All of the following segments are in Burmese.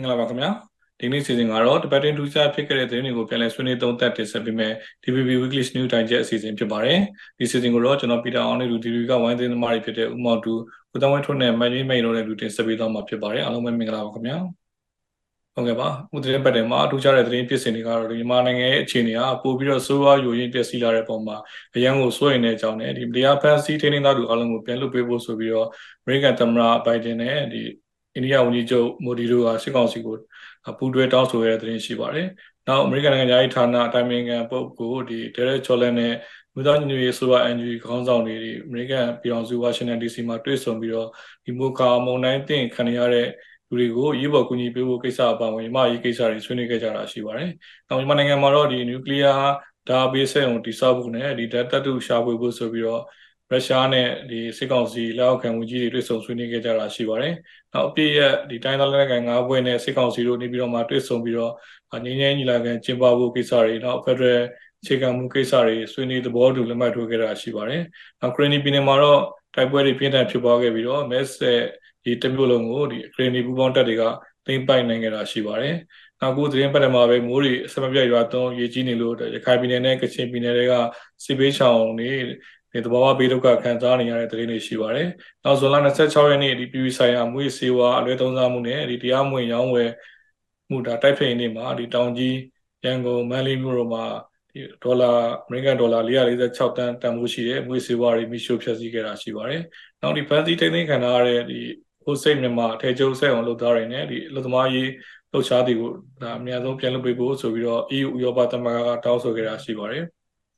င်္ဂလာပါခင်ဗျာဒီနေ့စီစဉ်ကတော့တပတ်တင်ထူးခြားဖြစ်ခဲ့တဲ့သတင်းတွေကိုပြန်လည်ဆွေးနွေးသုံးသပ်တင်ဆက်ပေးမယ် DPP Weekly News Digest အစီအစဉ်ဖြစ်ပါတယ်ဒီစီစဉ်ကိုတော့ကျွန်တော်ပီတာအောင်နဲ့လူဒီရီကဝိုင်းသတင်းသမားတွေဖြစ်တဲ့ဦးမောင်တူဦးတောင်းဝဲထွန်းနဲ့မန်ကြီးမိန်တို့နဲ့လူတင်ဆက်ပေးသွားမှာဖြစ်ပါတယ်အားလုံးပဲမင်္ဂလာပါခင်ဗျာဟုတ်ကဲ့ပါဥသတင်းပတ်တယ်မှာထူးခြားတဲ့သတင်းဖြစ်စဉ်တွေကတော့ဒီမြန်မာနိုင်ငံရဲ့အခြေအနေကပို့ပြီးတော့ဆိုးရွားယိုယွင်းပျက်စီးလာတဲ့ပုံမှာအရန်ကိုစိုးရိမ်တဲ့အကြောင်းနဲ့ဒီတရားဖန်ဆီးထိန်းသိမ်းသားသူအားလုံးကိုပြန်လွှတ်ပေးဖို့ဆိုပြီးတော့အမေရိကန်သမ္မတဘိုင်ဒန်နဲ့ဒီ အိန္ဒိယဝန်ကြီးချုပ်မိုဒီတို့ကစစ်ကောင်စီကိုပူးတွဲတောင်းဆိုရတဲ့သတင်းရှိပါတယ်။နောက်အမေရိကန်နိုင်ငံသားရေးဌာနအတိုင်ပင်ခံပုဂ္ဂိုလ်ဒီ Derek Chollet နဲ့မြို့သားညီညွတ်ရေးဆိုပါ NGO ခေါင်းဆောင်တွေဒီအမေရိကန်ပြည်ထောင်စုဝါရှင်တန် DC မှာတွေ့ဆုံပြီးတော့ဒီမိုကာမုန်တိုင်းတင်ခံရတဲ့လူတွေကိုရေးပေါ်ကူညီပေးဖို့ကိစ္စအပါအဝင်မြန်မာရေးကိစ္စတွေဆွေးနွေးခဲ့ကြတာရှိပါတယ်။နောက်မြန်မာနိုင်ငံမှာတော့ဒီနျူကလ িয়ার ဓာတ်ဘေးစက်ုံတိစောက်ဖို့နဲ့ဒီဓာတ်တတုရှာဖွေဖို့ဆိုပြီးတော့ ရုရှားနဲ့ဒီစစ်ကောင်စီလက်အောက်ခံဝန်ကြီးတွေတွေ့ဆုံဆွေးနွေးခဲ့ကြတာရှိပါတယ်။နောက်အပြည့်ရဲ့ဒီတိုင်းသားလက်နက်ကိုင်၅ဘွဲ့နဲ့စစ်ကောင်စီတို့နေပြီးတော့မှတွေ့ဆုံပြီးတော့ငင်းငင်းညီလာခံကျင်းပဖို့ကိစ္စတွေနောက်ဖက်ဒရယ်အခြေခံမှုကိစ္စတွေဆွေးနွေးသဘောတူလက်မှတ်ထိုးခဲ့တာရှိပါတယ်။နောက်ခရနီပြည်နယ်မှာတော့တိုက်ပွဲတွေပြင်းထန်ဖြစ်ပွားခဲ့ပြီးတော့မဲဆက်ဒီတမျိုးလုံးကိုဒီခရနီပူပေါင်းတပ်တွေကသိမ်းပိုက်နိုင်ခဲ့တာရှိပါတယ်။နောက်ခုသတင်းပတ်တယ်မှာပဲမိုးတွေအစမပြတ်ရွာသွန်းရေကြီးနေလို့ရခိုင်ပြည်နယ်နဲ့ကချင်ပြည်နယ်တွေကစစ်ပေးချောင်းတွေ ဒီသဘောဝဘေးဒုက္ခခံစားနေရတဲ့သတင်းတွေရှိပါတယ်။နောက်ဇွန်လ26ရက်နေ့ဒီပြည်ပဆိုင်ရာမွေးစေဝါအလွဲသုံးစားမှုနဲ့ဒီတရားမဝင်ရောင်းဝယ်မှုဒါတိုက်ဖိန်နေမှာဒီတောင်ကြီးရန်ကုန်မန္တလေးမြို့တို့မှာဒီဒေါ်လာအမေရိကန်ဒေါ်လာ446တန်တန်ဖိုးရှိတဲ့မွေးစေဝါတွေမိရှုဖျက်ဆီးခဲ့တာရှိပါတယ်။နောက်ဒီဖန်စီထိန်းသိမ်းခံထားရတဲ့ဒီဟိုစိတ်မြန်မာအထည်ချုပ်ဆက်အောင်လုပ်သားတွေနဲ့ဒီအလုပ်သမားရေးလှုပ်ရှားသူကိုဒါအများဆုံးပြန်လုပ်ပေးဖို့ဆိုပြီးတော့ EU ဥရောပသမဂ္ဂကတောင်းဆိုခဲ့တာရှိပါတယ်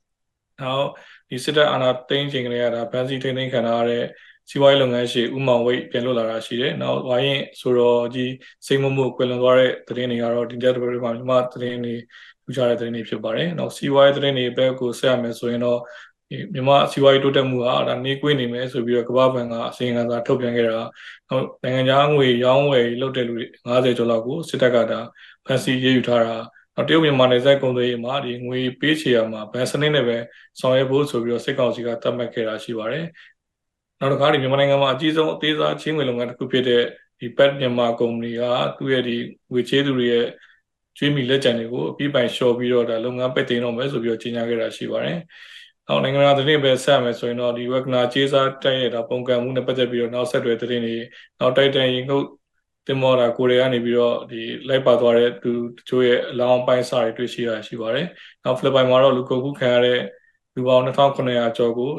။နောက် ဒီစစ်တပ်အာဏာသိမ်းချိန်ကလေးကဒါဗန်စီထိန်းသိမ်းခံထားရတဲ့စီးပွားရေးလုပ်ငန်းရှင်ဦးမောင်ဝိတ်ပြန်လွတ်လာတာရှိတယ်။နောက်ဝိုင်းရင်ဆိုတော့ဒီစိတ်မမှုကွယ်လွန်သွားတဲ့သတင်းတွေကတော့ဒီတက်တပရီမှာမြန်မာသတင်းတွေထူးခြားတဲ့သတင်းတွေဖြစ်ပါတယ်။နောက်စီးပွားရေးသတင်းတွေဘက်ကိုဆက်ရမယ်ဆိုရင်တော့မြန်မာစီးပွားရေးတိုးတက်မှုဟာဒါနေကွေးနေမယ်ဆိုပြီးတော့ကမ္ဘာ့ဘဏ်ကအစီရင်ခံစာထုတ်ပြန်ခဲ့တာနောက်နိုင်ငံခြားငွေရောင်းဝယ်လုပ်တဲ့လူတွေ90ကျော်လောက်ကိုစစ်တပ်ကဒါဖန်ဆီးရေးယူထားတာနောက် တရုတ်မြန်မာနယ်စပ်ကုန်သွယ်ရေးမှာဒီငွေပေးချေရမှာဘဏ်စနစ်နဲ့ပဲဆောင်ရွက်ဖို့ဆိုပြီးတော့စစ်ကောင်စီကသတ်မှတ်ခဲ့တာရှိပါတယ်နောက်တစ်ခါဒီမြန်မာနိုင်ငံမှာအကြီးဆုံးအသေးစားချင်းငွေလုပ်ငန်းတစ်ခုဖြစ်တဲ့ဒီ Pet မြန်မာကုမ္ပဏီကသူ့ရဲ့ဒီငွေချေးသူတွေရဲ့ကျွေးမိလက်ကျန်တွေကိုအပြီးပိုင်လျှော်ပြီးတော့ဒါလုပ်ငန်းပိတ်သိမ်းတော့မယ်ဆိုပြီးတော့ကြေညာခဲ့တာရှိပါတယ်။နောက်နိုင်ငံသားသတင်းပဲဆက်မယ်ဆိုရင်တော့ဒီ webinar ကျေးစားတိုက်ရတာပုံကံမှုနဲ့ပတ်သက်ပြီးတော့နောက်ဆက်တွဲသတင်းတွေနောက်တိုက်တန်ရင်ငုတ် တင်မောတာကိုရီးယားနေပြီးတော့ဒီလိုက်ပါသွားတဲ့သူတချို့ရဲ့အလောင်းပိုင်းစာတွေတွေ့ရှိရရှိပါတယ်။နောက်ဖိလစ်ပိုင်မှာတော့လူကုန်ကူးခံရတဲ့လူပေါင်း2900ကျော်ကို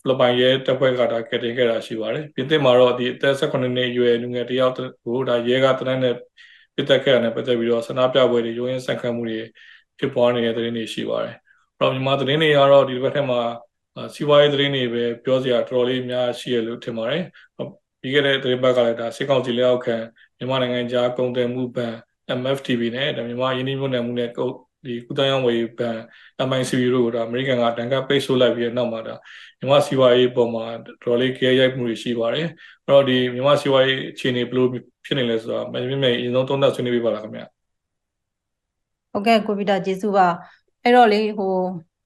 ဖိလစ်ပိုင်ရဲတပ်ဖွဲ့ကဒါကယ်တင်ခဲ့တာရှိပါတယ်။ပြင်သစ်မှာတော့ဒီအသက်18နှစ်အရွယ်လူငယ်တယောက်ကိုဒါရဲကတနက်နဲ့ပစ်တက်ခဲ့တာနဲ့ပတ်သက်ပြီးတော့ဆန္ဒပြပွဲတွေရိုးရင်းဆန့်ခတ်မှုတွေဖြစ်ပွားနေတဲ့သတင်းတွေရှိပါတယ်။အဲ့တော့မြန်မာသတင်းတွေကတော့ဒီဘက်ထက်မှာစီးပွားရေးသတင်းတွေပဲပြောစရာတော်တော်လေးများရှိရလို့ထင်ပါတယ်။ပြီးခဲ့တဲ့သတင်းပတ်ကလည်းဒါစစ်ကောင်စီလက်အောက်ခံ မြန်မာနိုင်ငံကြားကုန်သွယ်မှုဘဏ် MFTB နဲ့ဒါမြန်မာယင်းနှိမ့်မှုနယ်မှုနဲ့ဒီကုသရေးဝေဘဏ် MICB တို့ကိုဒါအမေရိကန်ကတန်ခါပိတ်ဆို့လိုက်ပြီးတဲ့နောက်မှာဒါမြန်မာစီးပွားရေးပုံမှာတော်လေးကြဲရိုက်မှုတွေရှိပါတယ်။အဲ့တော့ဒီမြန်မာစီးပွားရေးအခြေအနေဘယ်လိုဖြစ်နေလဲဆိုတာမင်းမင်းအရင်ဆုံးသုံးသပ်ဆွေးနွေးပေးပါလားခင်ဗျ။ဟုတ်ကဲ့ကိုဗီတာကျေးဇူးပါ။အဲ့တော့လေဟို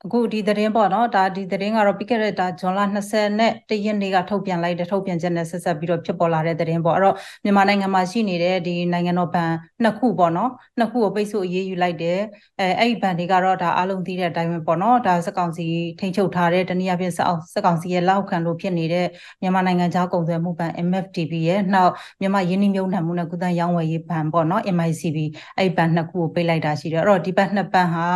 အခုဒီသတင်းပေါ့နော်ဒါဒီသတင်းကတော့ပြီးခဲ့တဲ့ဒါဇွန်လ21ရက်နေ့ကထုတ်ပြန်လိုက်တဲ့ထုတ်ပြန်ချက်နဲ့ဆက်ဆက်ပြီးတော့ဖြစ်ပေါ်လာတဲ့သတင်းပေါ့အဲ့တော့မြန်မာနိုင်ငံမှာရှိနေတဲ့ဒီနိုင်ငံတော်ဘဏ်နှစ်ခုပေါ့နော်နှစ်ခုကိုပိတ်ဆို့အရေးယူလိုက်တယ်အဲအဲ့ဒီဘဏ်တွေကတော့ဒါအားလုံးသိတဲ့အတိုင်းပဲပေါ့နော်ဒါစက်ကောင်စီထိန်းချုပ်ထားတဲ့တနည်းအားဖြင့်စက်အောင်စက်ကောင်စီရဲ့လောက်ခံလို့ဖြစ်နေတဲ့မြန်မာနိုင်ငံခြားကုန်သွယ်မှုဘဏ် MFTB ရဲ့နောက်မြန်မာရင်းနှီးမြှုပ်နှံမှုနဲ့ကုသရောင်းဝယ်ရေးဘဏ်ပေါ့နော် MICB အဲ့ဒီဘဏ်နှစ်ခုကိုပိတ်လိုက်တာရှိတယ်အဲ့တော့ဒီဘဏ်နှစ်ဘဏ်ဟာ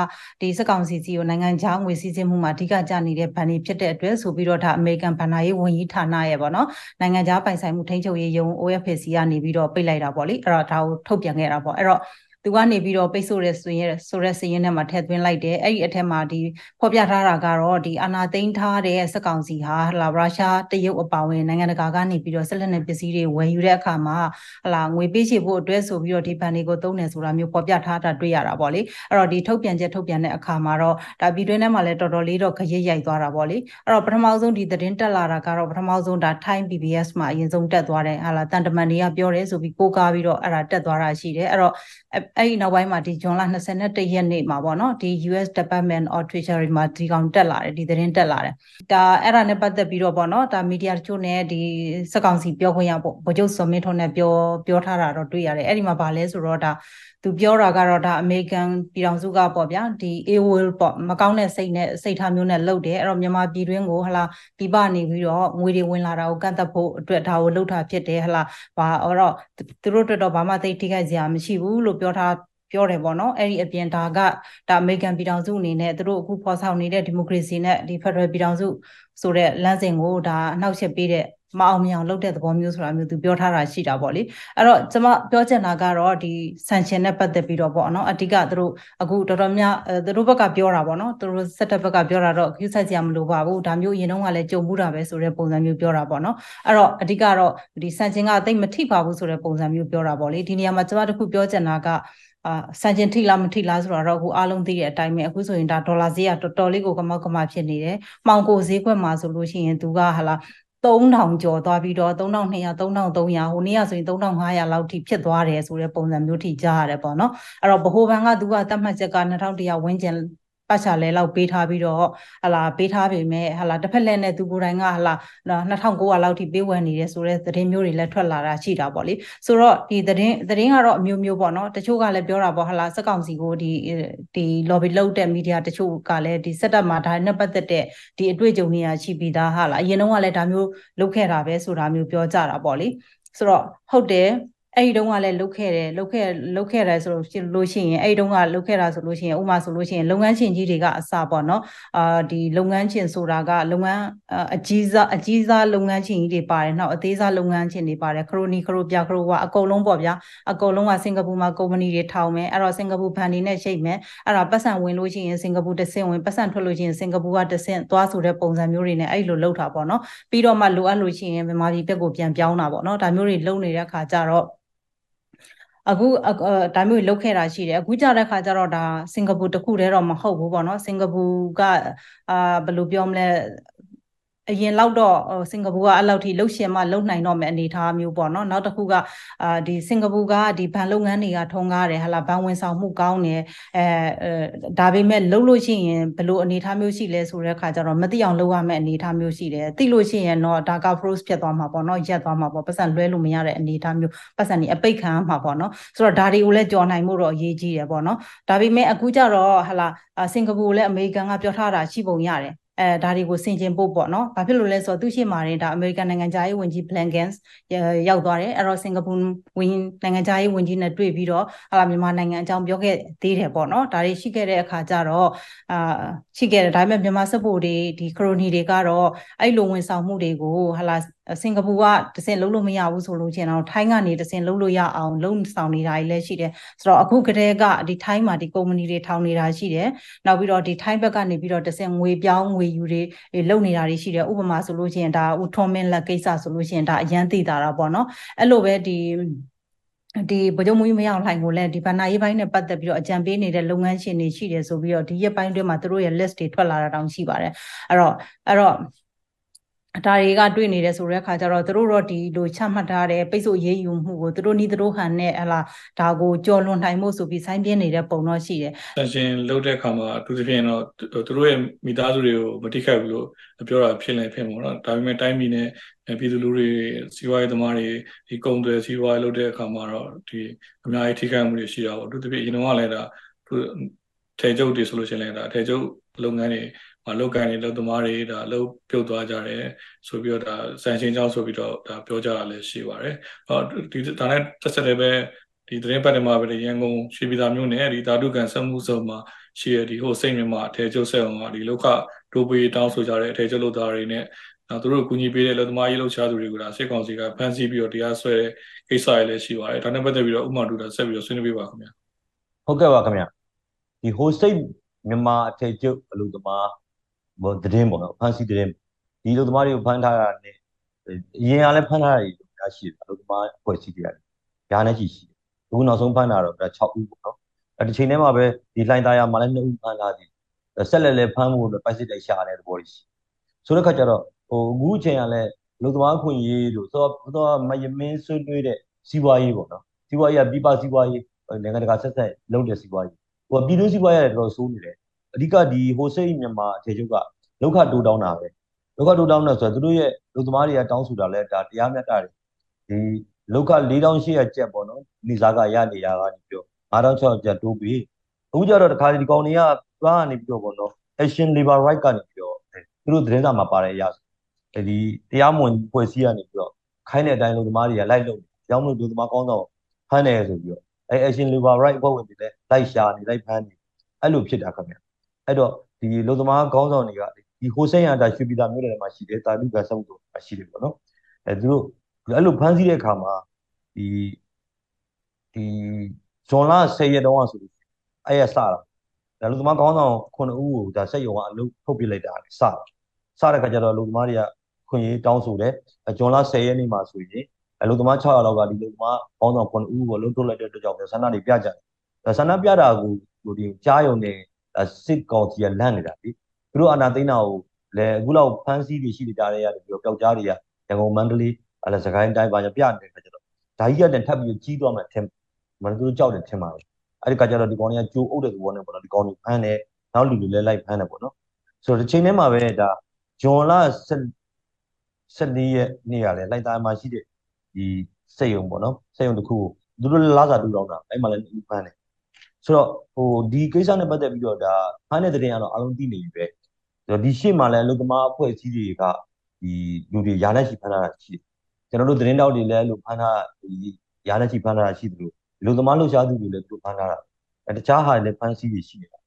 ဒီစက်ကောင်စီစီကိုနိုင်ငံခြားငွေစည်းစိမ်မှုမှာအဓိကကျနေတဲ့ဘဏ်တွေဖြစ်တဲ့အတွက်ဆိုပြီးတော့ဒါအမေရိကန်ဘဏ္ဍာရေးဝန်ကြီးဌာနရဲ့ပေါ့နော်နိုင်ငံခြားပိုင်ဆိုင်မှုထိန်းချုပ်ရေးယုံ OFAC ကနေပြီးတော့ပိတ်လိုက်တာပေါ့လေအဲ့တော့ဒါကိုထုတ်ပြန်ခဲ့တာပေါ့အဲ့တော့ သူကနေပြီးတော့ပိတ်ဆို့တဲ့ဆိုရင်ဆိုတဲ့စည်ရင်းထဲမှာထည့်သွင်းလိုက်တယ်အဲ့ဒီအထက်မှာဒီဖော်ပြထားတာကတော့ဒီအာနာသိန်းထားတဲ့စက်ကောင်စီဟာဟလာရုရှားတရုတ်အပါဝင်နိုင်ငံတကာကနေပြီးတော့ဆက်လက်နဲ့ပစ္စည်းတွေဝယ်ယူတဲ့အခါမှာဟလာငွေပေးချေဖို့အတွက်ဆိုပြီးတော့ဒီဘဏ်တွေကိုသုံးတယ်ဆိုတာမျိုးဖော်ပြထားတာတွေ့ရတာပေါ့လေအဲ့တော့ဒီထုတ်ပြန်ချက်ထုတ်ပြန်တဲ့အခါမှာတော့ဒါပြည်တွင်းထဲမှာလည်းတော်တော်လေးတော့ခရစ်ရိုက်သွားတာပေါ့လေအဲ့တော့ပထမဆုံးဒီသတင်းတက်လာတာကတော့ပထမဆုံးဒါ Time PBS မှာအရင်ဆုံးတက်သွားတယ်ဟာလာတန်တမန်တွေကပြောတယ်ဆိုပြီးကိုးကားပြီးတော့အဲ့ဒါတက်သွားတာရှိတယ်အဲ့တော့အဲ့ဒီနောက်ပိုင်းမှာဒီဇွန်လ21ရက်နေ့မှာပေါ့နော်ဒီ US Department of Treasury မှာဒီကောင်တက်လာတယ်ဒီသတင်းတက်လာတယ်ဒါအဲ့ဒါနဲ့ပတ်သက်ပြီးတော့ပေါ့နော်ဒါမီဒီယာတချို့နဲ့ဒီစက်ကောင်စီပြောခွင့်ရပေါ့ဗိုလ်ချုပ်စောမင်းထွန်းနဲ့ပြောပြောထားတာတော့တွေ့ရတယ်အဲ့ဒီမှာဗာလဲဆိုတော့ဒါ သူပြောတာကတော့ဒါအမေရိကန်ပြည်ထောင်စုကပေါ့ဗျာဒီ AWL ပေါ့မကောင်းတဲ့စိတ်နဲ့စိတ်ထားမျိုးနဲ့လုပ်တယ်အဲ့တော့မြန်မာပြည်တွင်းကိုဟလာပြပနေပြီးတော့ငွေတွေဝင်လာတာကိုကန့်သက်ဖို့အတွက်ဒါကိုလှုပ်တာဖြစ်တယ်ဟလာဘာအဲ့တော့သူတို့အတွက်တော့ဘာမှသိထိခိုက်စရာမရှိဘူးလို့ပြောထားပြောတယ်ပေါ့နော်အဲ့ဒီအပြင်ဒါကဒါအမေရိကန်ပြည်ထောင်စုအနေနဲ့သူတို့အခုဖော်ဆောင်နေတဲ့ဒီမိုကရေစီနဲ့ဒီဖက်ဒရယ်ပြည်ထောင်စုဆိုတဲ့လမ်းစဉ်ကိုဒါအနှောက်အယှက်ပေးတဲ့ မအောင်မြင်အောင်လုပ်တဲ့သဘောမျိုးဆိုတာမျိုးသူပြောထားတာရှိတာပေါ့လေအဲ့တော့ကျွန်မပြောချင်တာကတော့ဒီ sanction နဲ့ပတ်သက်ပြီးတော့ပေါ့နော်အဓိကသူတို့အခုတော်တော်များသူတို့ဘက်ကပြောတာပေါ့နော်သူတို့စက်တက်ဘက်ကပြောတာတော့ queue ဆက်ကြမလို့ပါဘူးဒါမျိုးအရင်တုန်းကလည်းကြုံမှုတာပဲဆိုတဲ့ပုံစံမျိုးပြောတာပေါ့နော်အဲ့တော့အဓိကတော့ဒီ sanction ကတိတ်မထိပါဘူးဆိုတဲ့ပုံစံမျိုးပြောတာပေါ့လေဒီနေရာမှာကျွန်မတခုပြောချင်တာကအာစံကျင်ထိလားမထိလားဆိုတော့အခုအားလုံးသိတဲ့အတိုင်းပဲအခုဆိုရင်ဒါဒေါ်လာဈေးကတော်တော်လေးကိုကမောက်ကမဖြစ်နေတယ်။မှောင်ကိုဈေးကွက်မှာဆိုလို့ရှိရင်သူကဟာလာ 3000ကျော်သွားပြီးတော့3200 3300ဟိုနေ့ကဆိုရင်3500လောက်ထိဖြစ်သွားတယ်ဆိုတဲ့ပုံစံမျိုးထိကြားရတယ်ပေါ့နော်အဲ့တော့ဗဟိုဘဏ်ကသူကသတ်မှတ်ချက်က2100ဝန်းကျင် ပတ်ချာလဲလောက်ပေးထားပြီးတော့ဟလာပေးထားပေမဲ့ဟလာတစ်ဖက်လက်နဲ့သူကိုယ်တိုင်ကဟလာ2900လောက်ထိပေးဝယ်နေတယ်ဆိုတဲ့သတင်းမျိုးတွေလည်းထွက်လာတာရှိတာပေါ့လေဆိုတော့ဒီသတင်းသတင်းကတော့အမျိုးမျိုးပေါ့နော်တချို့ကလည်းပြောတာပေါ့ဟလာစက်ကောင်စီကိုဒီဒီ lobby လုပ်တဲ့ media တချို့ကလည်းဒီ setup မှာဒါနဲ့ပတ်သက်တဲ့ဒီအတွေ့အကြုံတွေကရှိပြီးသားဟာလာအရင်တုန်းကလည်းဒါမျိုးလုပ်ခဲ့တာပဲဆိုတာမျိုးပြောကြတာပေါ့လေဆိုတော့ဟုတ်တယ် အဲ့ဒီတုန်းကလည်းလုတ်ခဲ့တယ်လုတ်ခဲ့လုတ်ခဲ့တယ်ဆိုလို့ရှိရင်အဲ့ဒီတုန်းကလုတ်ခဲ့တာဆိုလို့ရှိရင်ဥမာဆိုလို့ရှိရင်လုပ်ငန်းရှင်ကြီးတွေကအစပေါ့နော်အာဒီလုပ်ငန်းရှင်ဆိုတာကလုပ်ငန်းအကြီးစားအကြီးစားလုပ်ငန်းရှင်ကြီးတွေပါတယ်နောက်အသေးစားလုပ်ငန်းရှင်တွေပါတယ်ခရိုနီခရိုပြခရိုကအကုန်လုံးပေါ့ဗျာအကုန်လုံးကစင်ကာပူမှာကုမ္ပဏီတွေထောင်မယ်အဲ့တော့စင်ကာပူဘဏ်တွေနဲ့ရှိတ်မယ်အဲ့တော့ပတ်စံဝင်လို့ရှိရင်စင်ကာပူတစ်ဆင့်ဝင်ပတ်စံထွက်လို့ရှိရင်စင်ကာပူကတစ်ဆင့်သွားဆိုတဲ့ပုံစံမျိုးတွေနဲ့အဲ့လိုလုပ်တာပေါ့နော်ပြီးတော့မှလိုအပ်လို့ရှိရင်မြန်မာပြည်ဘက်ကိုပြန်ပြောင်းတာပေါ့နော်ဒါမျိုးတွေလုပ်နေတဲ့အခါကျတော့ အခုဒါမျိုးလုတ်ခဲ့တာရှိတယ်အခုကြတဲ့ခါကျတော့ဒါစင်ကာပူတခုတည်းတော့မဟုတ်ဘူးပေါ့နော်စင်ကာပူကအာဘယ်လိုပြောမလဲ အရင်လောက်တော့စင်ကာပူကအဲ့လောက်ထိလှုပ်ရှင်မှလှုပ်နိုင်တော့မယ့်အနေအထားမျိုးပေါ့နော်နောက်တစ်ခုကအာဒီစင်ကာပူကဒီဘဏ်လုပ်ငန်းတွေကထုံးကားတယ်ဟာလာဘဏ်ဝင်ဆောင်မှုကောင်းတယ်အဲဒါပေမဲ့လှုပ်လို့ရှိရင်ဘယ်လိုအနေအထားမျိုးရှိလဲဆိုတဲ့အခါကျတော့မသိအောင်လုပ်ရမယ့်အနေအထားမျိုးရှိတယ်သိလို့ရှိရင်တော့ဒါက froze ဖြစ်သွားမှာပေါ့နော်ရက်သွားမှာပေါ့ပတ်စံလွှဲလို့မရတဲ့အနေအထားမျိုးပတ်စံนี่အပိတ်ခံရမှာပေါ့နော်ဆိုတော့ဒါတွေကိုလည်းကြော်နိုင်မှုတော့အရေးကြီးတယ်ပေါ့နော်ဒါပေမဲ့အခုကျတော့ဟာလာစင်ကာပူလည်းအမေရိကန်ကပြောထားတာရှိပုံရတယ် အဲဒါတွေကိုဆင်ကျင်ဖို့ပေါ့နော်။ဘာဖြစ်လို့လဲဆိုတော့သူရှိမှရင်ဒါအမေရိကန်နိုင်ငံသားရေးဝန်ကြီး Blankens ရောက်သွားတယ်။အဲ့တော့စင်ကာပူဝန်နိုင်ငံသားရေးဝန်ကြီးနဲ့တွေ့ပြီးတော့ဟာလာမြန်မာနိုင်ငံအကြောင်းပြောခဲ့သေးတယ်ပေါ့နော်။ဒါတွေရှိခဲ့တဲ့အခါကျတော့အာရှိခဲ့တယ်ဒါပေမဲ့မြန်မာစစ်ဗိုလ်တွေဒီခရိုနီတွေကတော့အဲ့လိုဝန်ဆောင်မှုတွေကိုဟာလာ စင်ကာပူကတစင်လုံးလို့မရဘူးဆိုလို့ချင်းတော့ထိုင်းကနေတစင်လုံးလို့ရအောင်လုံးဆောင်နေတာကြီးလည်းရှိတယ်ဆိုတော့အခုကတည်းကဒီထိုင်းမှာဒီကုမ္ပဏီတွေထောင်နေတာရှိတယ်နောက်ပြီးတော့ဒီထိုင်းဘက်ကနေပြီးတော့တစင်ငွေပြောင်းငွေယူတွေလုပ်နေတာတွေရှိတယ်ဥပမာဆိုလို့ချင်းဒါဦးထွန်မင်းလက်ကိစ္စဆိုလို့ချင်းဒါအရန်သိတာတာပေါ့နော်အဲ့လိုပဲဒီဒီဗကြုံမူကြီးမရအောင်လှိုင်ကိုလည်းဒီဗဏ္ဍာရေးပိုင်းနဲ့ပတ်သက်ပြီးတော့အကြံပေးနေတဲ့လုပ်ငန်းရှင်တွေရှိတယ်ဆိုပြီးတော့ဒီရက်ပိုင်းတွင်းမှာသူတို့ရဲ့ list တွေထွက်လာတာတောင်ရှိပါတယ်အဲ့တော့အဲ့တော့ ဒါတွေကတွေ့နေတယ်ဆိုတဲ့အခါကျတော့သူတို့တော့ဒီလိုချမှတ်ထားတဲ့ပိတ်ဆို့ရေးယူမှုကိုသူတို့နီးသူတို့ဟန်နဲ့ဟလာဒါကိုကြော်လွန်နိုင်မှုဆိုပြီးဆိုင်းပြင်းနေတဲ့ပုံတော့ရှိတယ်။ဆန်ရှင်လုပ်တဲ့အခါမှာအထူးသဖြင့်တော့သူတို့ရဲ့မိသားစုတွေကိုမတိခိုက်ဘူးလို့ပြောတာဖြစ်နေဖြစ်မှာနော်။ဒါပေမဲ့တိုင်းပြည်နဲ့ပြည်သူလူတွေစီးပွားရေးသမားတွေဒီကုန်သွယ်စီးပွားရေးလုပ်တဲ့အခါမှာတော့ဒီအများကြီးထိခိုက်မှုတွေရှိတာပေါ့။အထူးသဖြင့်အရင်ကလည်းဒါထေကျုပ်တွေဆိုလို့ရှိရင်လည်းဒါထေကျုပ်လုပ်ငန်းတွေ အလုပ်ကိုင်းတွေလုပ်သမားတွေဒါအလုပ်ပြုတ်သွားကြတယ်ဆိုပြီးတော့ဒါစံချင်းချောင်းဆိုပြီးတော့ဒါပြောကြတာလည်းရှိပါတယ်။အော်ဒီဒါနဲ့တက်ဆက်တယ်ပဲဒီသတင်းပတ်တွေမှာပဲရန်ကုန်ရွှေပြည်သာမြို့နယ်ဒီဓာတုကန်စက်မှုစုံမှာရှိရဒီဟိုစိတ်မြန်မာအထည်ချုပ်ဆက်အောင်ကဒီလောက်ခဒိုပေတောင်းဆိုကြတဲ့အထည်ချုပ်လုပ်သားတွေနဲ့နောက်သူတို့ကူညီပေးတဲ့လက်သမားရေးလုပ်ချသူတွေကဒါစစ်ကောင်စီကဖမ်းဆီးပြီးတော့တရားစွဲတဲ့ကိစ္စတွေလည်းရှိပါတယ်။ဒါနဲ့ပတ်သက်ပြီးတော့ဥမာတူတာဆက်ပြီးတော့ဆွေးနွေးပေးပါခင်ဗျာ။ဟုတ်ကဲ့ပါခင်ဗျာ။ဒီဟိုစိတ်မြန်မာအထည်ချုပ်အလုပ်သမား ဘောသတင်းပေါ့နော်ဖမ်းဆီးသတင်းဒီလူသမားတွေကိုဖမ်းထားတာနဲ့အရင်ကလည်းဖမ်းထားတာတွေများရှိတယ်လူသမားအဖွဲ့အစည်းတွေရတယ်ညာနဲ့ရှိရှိတယ်အခုနောက်ဆုံးဖမ်းတာတော့6ဦးပေါ့နော်အဲဒီချိန်ထဲမှာပဲဒီလှိုင်းသားရမှာလည်း2ဦးဖမ်းလာသည်ဆက်လက်လည်းဖမ်းမှုလို့ပိုက်စစ်တိုက်ရှာတဲ့သဘောရှိဆိုတဲ့ခါကျတော့ဟိုအခုချိန်ကလည်းလူသမားခွင့်ရေးလို့သောသောမယမင်းဆွေးနွေးတဲ့စီးပွားရေးပေါ့နော်စီးပွားရေးကပြပစီးပွားရေးနိုင်ငံတကာဆက်ဆက်လုပ်တဲ့စီးပွားရေးဟိုကပြည်တွင်းစီးပွားရေးကတော်တော်ဆိုးနေတယ် အဓိကဒီဟိုစိတ်မြန်မာအခြေချုပ်ကလောက်ခတိုးတောင်းတာပဲလောက်ခတိုးတောင်းတာဆိုတော့သူတို့ရဲ့လူသမားတွေကတောင်းဆိုတာလဲဒါတရားမျှတတယ်ဒီလောက်ခ4800ကျပ်ပေါ့နော်နေစားကရနေရကနေပြော9600ကျပ်တိုးပြီးအခုကျတော့တခါဒီကောင်တွေကသွားကနေပြီးတော့ပေါ့နော် action labor right ကနေပြီးတော့သူတို့သတင်းစာမှာပါတဲ့အရာဒီတရားမဝင်ဖွဲ့စည်းရနေပြီးတော့ခိုင်းတဲ့အတိုင်းလူသမားတွေကလိုက်လုပ်တယ်ကြောင်းမလို့လူသမားကောင်းဆောင်ဖမ်းတယ်ဆိုပြီးတော့အဲ action labor right အဖွဲ့ဝင်တွေလည်းလိုက်ရှာနေလိုက်ဖမ်းနေအဲ့လိုဖြစ်တာခင်ဗျ အဲ့တော့ဒီလူသမားကောင်းဆောင်တွေကဒီဟိုစိန်ရတာရွှေပြည်သာမြို့နယ်မှာရှိတယ်တာလူကစောက်တို့မှာရှိတယ်ပေါ့နော်အဲသူတို့အဲ့လိုဖမ်းဆီးတဲ့အခါမှာဒီဒီဇွန်လ10ရက်တုန်းကဆိုလို့အဲ့ရစတာဒါလူသမားကောင်းဆောင်9ဦးကိုဒါစက်ရုံကအလုပ်ထုတ်ပြလိုက်တာစတာစတဲ့ခါကျတော့လူသမားတွေကခွင့်ရေးတောင်းဆိုတယ်ဇွန်လ10ရက်နေ့မှာဆိုရင်အလုပ်သမား600လောက်ကဒီလူသမားကောင်းဆောင်9ဦးကိုလှုပ်ထုတ်လိုက်တဲ့အတွက်ကြောင့်ဆန္ဒတွေပြကြတယ်ဆန္ဒပြတာကိုဟိုဒီကြားယုံနေ စစ်ကောင်စီကလန့်နေတာလေသူတို့အာဏာသိမ်းတာကိုလည်းအခုလောက်ဖမ်းဆီးတွေရှိနေကြတဲ့ရတယ်ပြီးတော့ပျောက်ကြားတွေကရန်ကုန်မန္တလေးအဲ့ဒါစကိုင်းတိုင်းပါကြပြနေတဲ့ခါကျတော့ဓာကြီးကတည်းထပ်ပြီးကြီးသွားမှထင်မန်သူတို့ကြောက်တယ်ထင်ပါတယ်အဲ့ဒီခါကျတော့ဒီကောင်တွေကကြိုးအုပ်တဲ့သဘောနဲ့ပေါ့နော်ဒီကောင်တွေဖမ်းတယ်နောက်လူတွေလည်းလိုက်ဖမ်းတယ်ပေါ့နော်ဆိုတော့ဒီချိန်ထဲမှာပဲဒါဂျွန်လ14ရက်နေ့ကလည်းလိုက်သားမှာရှိတဲ့ဒီစက်ယုံပေါ့နော်စက်ယုံတစ်ခုကိုသူတို့လာစာတူတောင်းတာအဲ့မှာလည်းဖမ်းတယ် ဆိုတော့ဟိုဒီကိစ္စနဲ့ပတ်သက်ပြီးတော့ဒါဖမ်းတဲ့တဲ့တင်ကတော့အလုံးသိနေပြီပဲဒီရှေ့မှာလည်းအလုပ်သမားအဖွဲ့အစည်းတွေကဒီလူတွေယာလက်ရှိဖမ်းထားတာရှိတယ်ကျွန်တော်တို့သတင်းတောက်တွေလည်းလို့ဖမ်းထားဒီယာလက်ရှိဖမ်းထားတာရှိတယ်လို့လူသမားလှုပ်ရှားသူတွေလည်းသူဖမ်းထားတာအဲတခြားဟာတွေလည်းဖမ်းဆီးတွေရှိနေတာ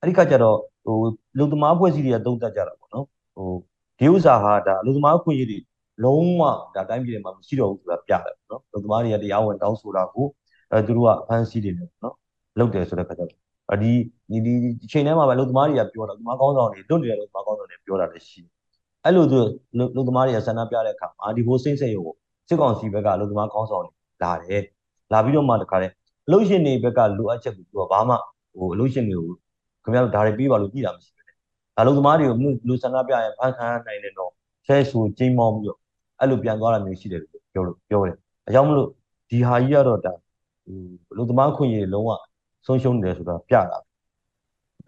အဲ့ဒီကကြတော့ဟိုလူသမားအဖွဲ့အစည်းတွေကတုံးတက်ကြတာပေါ့နော်ဟိုဒီဥစ္စာဟာဒါလူသမားအဖွဲ့အစည်းတွေလုံးဝဒါတိုင်းပြည်မှာမရှိတော့ဘူးဆိုတာပြတယ်ပေါ့နော်လူသမားတွေကတရားဝင်တောင်းဆိုတာကိုအဲသူတို့ကဖမ်းဆီးတွေနဲ့ပေါ့နော် လုပ်တယ်ဆိုတဲ့ခါကျတော့ဒီဒီဒီချိန်ထဲမှာပဲလူသမားတွေကပြောတာလူသမားကောင်းဆောင်တွေလွတ်နေတဲ့လူသမားကောင်းဆောင်တွေပြောတာလည်းရှိတယ်အဲ့လိုသူလူသမားတွေကဆန္ဒပြတဲ့အခါမှာဒီဟိုစိတ်စိတ်ကိုစစ်ကောင်စီဘက်ကလူသမားကောင်းဆောင်တွေလာတယ်လာပြီးတော့မှတခါတည်းအလို့ရှင်တွေဘက်ကလိုအပ်ချက်ကိုသူကဘာမှဟိုအလို့ရှင်တွေကိုခင်ဗျားတို့ဒါတွေပြီးပါလို့ကြည့်တာမရှိဘူး။ဒါလူသမားတွေကိုလူဆန္ဒပြရင်ဖန်ခံနိုင်တယ်တော့ဆဲဆူကျင်းမောင်းပြီးတော့အဲ့လိုပြန်သွားတာမျိုးရှိတယ်လို့ပြောလို့ပြောတယ်။အကြောင်းမလို့ဒီဟာကြီးကတော့ဒါဟိုလူသမားခွင့်ရလုံးဝ ဆုံးရှုံးနေတယ်ဆိုတာပြတာ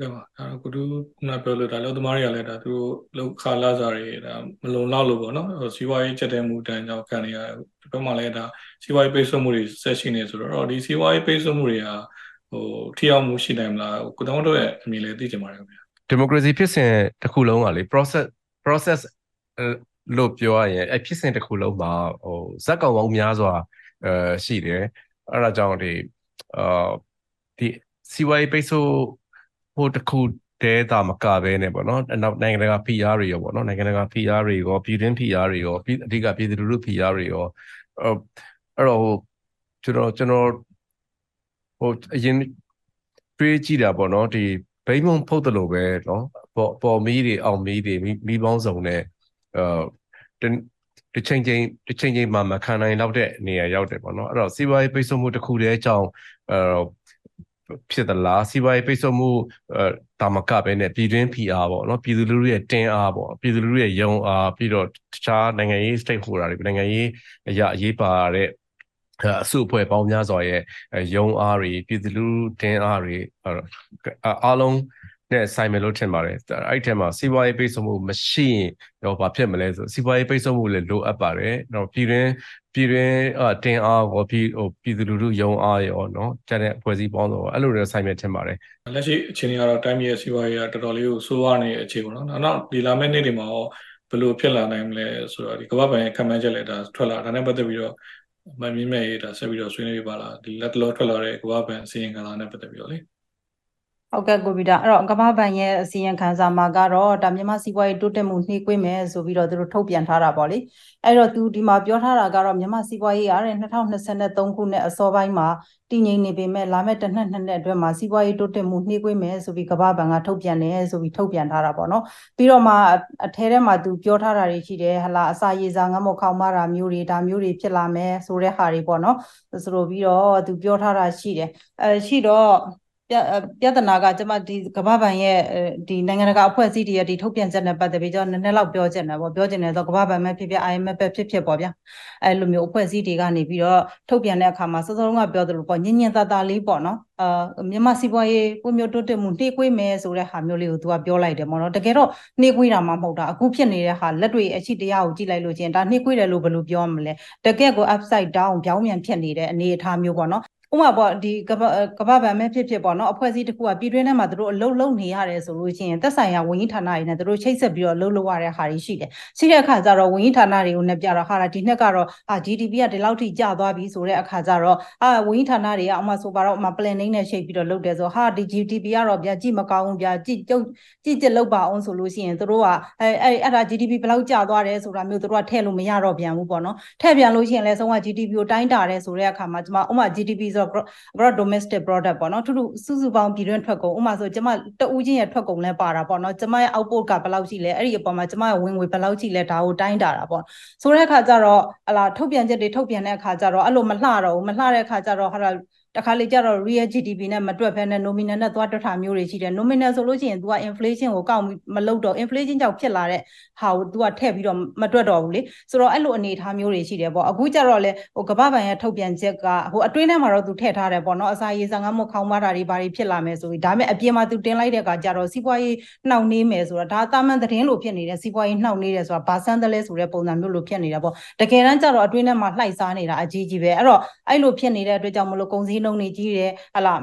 ကဲပါဒါကုတူခုနပြောလို့ဒါလောက်သမားတွေကလည်းဒါသူတို့လောက်ခါလာစားတွေဒါမလုံလောက်လို့ပေါ့နော်စီးပွားရေးချက်တဲ့မှုတန်းကြောင့်ခံနေရတယ်ဒီဘက်မှာလည်းဒါစီးပွားရေးပိတ်ဆို့မှုတွေဆက်ရှိနေဆိုတော့ဒီစီးပွားရေးပိတ်ဆို့မှုတွေကဟိုထိရောက်မှုရှိနိုင်မလားကိုတောင်းတို့ရဲ့အမြင်လေးသိချင်ပါတယ်ခင်ဗျာဒီမိုကရေစီဖြစ်စဉ်တစ်ခုလုံးကလေ process process လို့ပြောရရင်အဲ့ဖြစ်စဉ်တစ်ခုလုံးမှာဟိုဇက်ကောင်ပေါင်းများစွာအဲရှိတယ်အဲ့ဒါကြောင့်ဒီအာ ဒီစီဝိုင်းပိတ်ဆို့ဟိုတစ်ခုတဲတာမကပဲနဲ့ပေါ့နော်နောက်နိုင်ငံတကာ PR တွေရောပေါ့နော်နိုင်ငံတကာ PR တွေရောပြည်တွင်း PR တွေရောအဓိကပြည်သူလူထု PR တွေရောအဲ့တော့ဟိုကျွန်တော်ကျွန်တော်ဟိုအရင်တွေးကြည့်တာပေါ့နော်ဒီဘိမုံဖုတ်တယ်လို့ပဲနော်ပေါ်ပေါ်မီးတွေအောင်မီးတွေမီးပေါင်းစုံနဲ့အာတစ်ချိန်ချင်းတစ်ချိန်ချင်းမှမခံနိုင်တော့တဲ့နေရာရောက်တယ်ပေါ့နော်အဲ့တော့စီးပွားရေးပိတ်ဆို့မှုတစ်ခုတည်းအကြောင်းအဲ ဖြစ်သလားစီးပွားရေးပိတ်ဆို့မှုအဲတာမကပဲနဲ့ပြည်တွင်း PR ပေါ့နော်ပြည်သူလူထုရဲ့တင်းအားပေါ့ပြည်သူလူထုရဲ့ယုံအားပြီးတော့တခြားနိုင်ငံရေး stakeholder တွေနိုင်ငံရေးအရာအရေးပါတဲ့အစုအဖွဲ့ပေါင်းများစွာရဲ့ယုံအားတွေပြည်သူလူတင်းအားတွေအားလုံးနဲ့ဆိုင်မယ်လို့ထင်ပါတယ်အဲ့ဒီထဲမှာစီးပွားရေးပိတ်ဆို့မှုမရှိရင်တော့ဘာဖြစ်မလဲဆိုစီးပွားရေးပိတ်ဆို့မှုလည်းလိုအပ်ပါတယ်တော့ပြည်တွင်း ပြည်တွင်းတင်အားရောပြည်ဟိုပြည်သူလူထုယုံအားရောเนาะကျတဲ့အဖွဲ့အစည်းပေါင်းတော့အဲ့လိုတွေဆိုင်မယ်ထင်ပါတယ်လက်ရှိအခြေအနေကတော့တိုင်းပြည်ရဲ့စီးပွားရေးကတော်တော်လေးကိုဆိုးဝါးနေတဲ့အခြေပေါ့နော်နောက်ဒီလာမယ့်နေ့တွေမှာရောဘယ်လိုဖြစ်လာနိုင်မလဲဆိုတော့ဒီကမ္ဘာ့ဘဏ်ရဲ့ခံမှန်းချက်လည်းဒါထွက်လာဒါနဲ့ပတ်သက်ပြီးတော့မမြင်မဲ့ရေးဒါဆက်ပြီးတော့ဆွေးနွေးပါလားဒီလက်တလောထွက်လာတဲ့ကမ္ဘာ့ဘဏ်အစီရင်ခံစာနဲ့ပတ်သက်ပြီးတော့လေ ဟုတ်ကဲ့ကိုဗီတာအဲ့တော့ကမ္ဘာဘဏ်ရဲ့အစီရင်ခံစာမှာကတော့ဒါမြန်မာစီးပွားရေးတိုးတက်မှုနှေးကွေးမယ်ဆိုပြီးတော့သူတို့ထုတ်ပြန်ထားတာပေါ့လေအဲ့တော့သူဒီမှာပြောထားတာကတော့မြန်မာစီးပွားရေးရတဲ့2023ခုနှစ်အစောပိုင်းမှာတည်ငြိမ်နေပေမဲ့လာမယ့်တစ်နှစ်နှစ်နှစ်အတွင်းမှာစီးပွားရေးတိုးတက်မှုနှေးကွေးမယ်ဆိုပြီးကမ္ဘာဘဏ်ကထုတ်ပြန်တယ်ဆိုပြီးထုတ်ပြန်ထားတာပေါ့နော်ပြီးတော့မှအထဲထဲမှာသူပြောထားတာတွေရှိတယ်ဟလာအစာရေစာငတ်မောက်ခေါင်းမတာမျိုးတွေဒါမျိုးတွေဖြစ်လာမယ်ဆိုတဲ့ဟာတွေပေါ့နော်ဆိုလိုပြီးတော့သူပြောထားတာရှိတယ်အဲရှိတော့ဒ ပြပြဿနာကကျမဒီကမ္ဘာ့ဘဏ်ရဲ့ဒီနိုင်ငံတကာအဖွဲ့အစည်းတွေရဲ့ဒီထုတ်ပြန်ချက်နဲ့ပတ်သက်ပြီးကျွန်တော်နည်းနည်းလောက်ပြောချင်တယ်ပေါ့ပြောချင်တယ်ဆိုကမ္ဘာ့ဘဏ်ပဲဖြစ်ဖြစ် IMF ပဲဖြစ်ဖြစ်ပေါ့ဗျာအဲလိုမျိုးအဖွဲ့အစည်းတွေကနေပြီးတော့ထုတ်ပြန်တဲ့အခါမှာစောစောကပြောသလိုပေါ့ညင်ညင်သာသာလေးပေါ့နော်အာမြန်မာစီးပွားရေးကိုမျိုးတိုးတက်မှုနှေးကွေးမယ်ဆိုတဲ့ဟာမျိုးလေးကိုသူကပြောလိုက်တယ်ပေါ့နော်တကယ်တော့နှေးကွေးတာမှမဟုတ်တာအခုဖြစ်နေတဲ့ဟာလက်တွေအရှိတရားကိုကြည့်လိုက်လို့ချင်းဒါနှေးကွေးတယ်လို့ဘယ်လိုပြောမလဲတကယ်ကို upside down ပြောင်းပြန်ဖြစ်နေတဲ့အနေအထားမျိုးပေါ့နော် ဥပမာပေါ့ဒီကပကပ္ပဗံမဲ့ဖြစ်ဖြစ်ပေါ့နော်အဖွဲ့အစည်းတစ်ခုကပြည်တွင်းထဲမှာသူတို့အလုပ်လုပ်နေရတယ်ဆိုလို့ရှိရင်သက်ဆိုင်ရာဝန်ကြီးဌာနတွေနဲ့သူတို့ချိတ်ဆက်ပြီးတော့လုပ်လို့ရတဲ့ဟာတွေရှိတယ်ရှိတဲ့အခါကျတော့ဝန်ကြီးဌာနတွေကိုလည်းပြတော့ဟာဒီနှစ်ကတော့အာ GDP ကဒီလောက်ထိကျသွားပြီဆိုတဲ့အခါကျတော့အာဝန်ကြီးဌာနတွေကအမှဆိုပါတော့အမှ planning နဲ့ရှိတ်ပြီးတော့လုပ်တယ်ဆိုဟာဒီ GDP ကတော့ဗျာကြည့်မကောင်းဘူးဗျာကြည့်ကြုတ်ကြည့်ကြည့်လုပ်ပါအောင်ဆိုလို့ရှိရင်သူတို့ကအဲအဲအဲ့ဒါ GDP ဘယ်လောက်ကျသွားတယ်ဆိုတာမျိုးသူတို့ကထည့်လို့မရတော့ပြန်ဘူးပေါ့နော်ထည့်ပြန်လို့ရှိရင်လည်းဆုံးက GDP ကိုတိုင်းတာတယ်ဆိုတဲ့အခါမှာကျွန်မဥမာ GDP ဆိုတော့ gross domestic product ပေါ့နော်ထူးထူးစုစုပေါင်းပြည်တွင်းထွက်ကုန်ဥမာဆိုကျွန်မတဦးချင်းရဲ့ထွက်ကုန်လည်းပါတာပေါ့နော်ကျွန်မရဲ့ output ကဘယ်လောက်ရှိလဲအဲ့ဒီအပေါ်မှာကျွန်မရဲ့ဝင်ငွေဘယ်လောက်ရှိလဲဒါကိုတိုင်းတာတာပေါ့ဆိုတဲ့အခါကျတော့ဟလာထုတ်ပြန်ချက်တွေထုတ်ပြန်တဲ့အခါကျတော့အဲ့လိုမလှတော့ဘူးမလှတဲ့အခါကျတော့ဟာ တခါလေကျတော့ real GDP နဲ့မတွက်ဖဲနဲ့ nominal နဲ့သွားတွက်တာမျိုးတွေရှိတယ် nominal ဆိုလို့ရှိရင် तू က inflation ကိုကောက်မလုပ်တော့ inflation ကြောင့်ဖြစ်လာတဲ့ဟာကို तू ကထည့်ပြီးတော့မတွက်တော့ဘူးလေဆိုတော့အဲ့လိုအနေအထားမျိုးတွေရှိတယ်ပေါ့အခုကျတော့လေဟိုကမ္ဘာ့ဘဏ်ရဲ့ထုတ်ပြန်ချက်ကဟိုအတွင်းထဲမှာတော့ तू ထည့်ထားတယ်ပေါ့နော်အစာရေးစားငါမခေါင်းမတာတွေဘာတွေဖြစ်လာမယ်ဆိုပြီးဒါပေမဲ့အပြင်မှာ तू တင်လိုက်တဲ့အခါကျတော့စီးပွားရေးနှောင့်နှေးမယ်ဆိုတော့ဒါတာမန်သတင်းလို့ဖြစ်နေတယ်စီးပွားရေးနှောင့်နှေးတယ်ဆိုတာဘာဆန်းတယ်လဲဆိုတဲ့ပုံစံမျိုးလို့ဖြစ်နေတာပေါ့တကယ်တမ်းကျတော့အတွင်းထဲမှာလှိုက်စားနေတာအကြီးကြီးပဲအဲ့တော့အဲ့လိုဖြစ်နေတဲ့အတွက်ကြောင့်မလို့ကုန်စည် နှုန်းတွေကြီးတယ်ဟလာ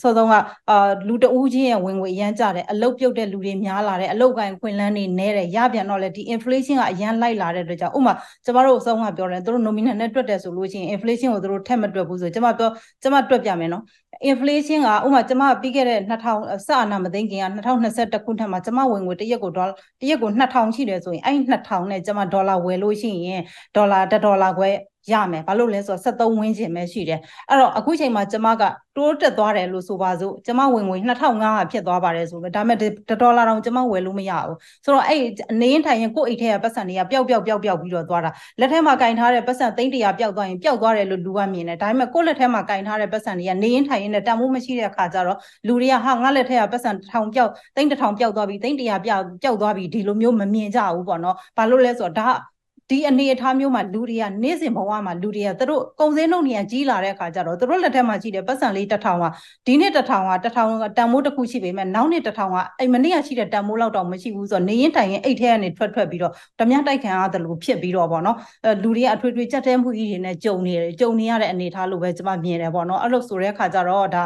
စောစောကအာလူတဦးချင်းရဲ့ဝင်ငွေအရန်ကြတယ်အလုတ်ပြုတ်တဲ့လူတွေများလာတယ်အလုတ်ကိုင်ခွင်လန်းတွေနဲတယ်ရပြန်တော့လေဒီ inflation ကအရန်လိုက်လာတဲ့အတွက်ကြောင့်ဥမာကျမတို့အဆုံးကပြောတယ်သူတို့ nominal နဲ့တွက်တယ်ဆိုလို့ရှိရင် inflation ကိုသူတို့ထက်မတွက်ဘူးဆိုကျမပြောကျမတွက်ပြမယ်နော် inflation ကဥမာကျမပြီးခဲ့တဲ့2000စအာနာမသိခင်က2021ခုနှစ်မှာကျမဝင်ငွေတစ်ရက်ကိုဒေါ်တရက်ကို2000ရှိတယ်ဆိုရင်အဲ့2000နဲ့ကျမဒေါ်လာဝယ်လို့ရှိရင်ဒေါ်လာ1ဒေါ်လာခွဲ ရမယ်ဘာလို့လဲဆိုတော့73ဝန်းကျင်ပဲရှိတယ်အဲ့တော့အခုချိန်မှာကျမကတိုးတက်သွားတယ်လို့ဆိုပါစို့ကျမဝင်ငွေ2500ဖြစ်သွားပါတယ်ဆိုတော့ဒါပေမဲ့ဒေါ်လာတောင်ကျမဝယ်လို့မရဘူးဆိုတော့အဲ့အနေရင်ထိုင်ရင်ကိုယ့်အိတ်ထဲကပတ်စံတွေကပျောက်ပျောက်ပျောက်ပျောက်ပြီးတော့သွားတာလက်ထဲမှာကင်ထားတဲ့ပတ်စံသိန်းတရာပျောက်သွားရင်ပျောက်သွားတယ်လို့လူကမြင်တယ်ဒါပေမဲ့ကိုယ့်လက်ထဲမှာကင်ထားတဲ့ပတ်စံတွေကနေရင်ထိုင်ရင်နဲ့တန်ဖိုးမရှိတဲ့အခါကျတော့လူတွေကဟာငါလက်ထဲကပတ်စံထောင်ပျောက်သိန်းတစ်ထောင်ပျောက်သွားပြီသိန်းတရာပျောက်ပျောက်သွားပြီဒီလိုမျိုးမမြင်ကြဘူးပေါ့နော်ဘာလို့လဲဆိုတော့ဒါ ဒီအနေအထားမျိုးမှာလူတွေကနေ့စဉ်ဘဝမှာလူတွေကသူတို့ကုန်စည်နှုန်းတွေကကြီးလာတဲ့အခါကျတော့သူတို့လက်ထက်မှာရှိတဲ့ပတ်စံလေးတစ်ထောင်ကဒီနေ့တစ်ထောင်ကတစ်ထောင်ကတန်မိုးတစ်ခုရှိပေမဲ့နောက်နေ့တစ်ထောင်ကအဲ့မနေ့ကရှိတဲ့တန်မိုးလောက်တော့မရှိဘူးဆိုတော့နေရင်တိုင်ရင်အိတ်ထဲကနေထွက်ထွက်ပြီးတော့ဓမြတိုက်ခံရတယ်လို့ဖြစ်ပြီးတော့ဗောနော်အဲလူတွေကအထွေထွေကြက်တဲမှုကြီးတွေနဲ့ကြုံနေတယ်ကြုံနေရတဲ့အနေအထားလို့ပဲကျွန်မမြင်တယ်ဗောနော်အဲ့လိုဆိုတဲ့အခါကျတော့ဒါ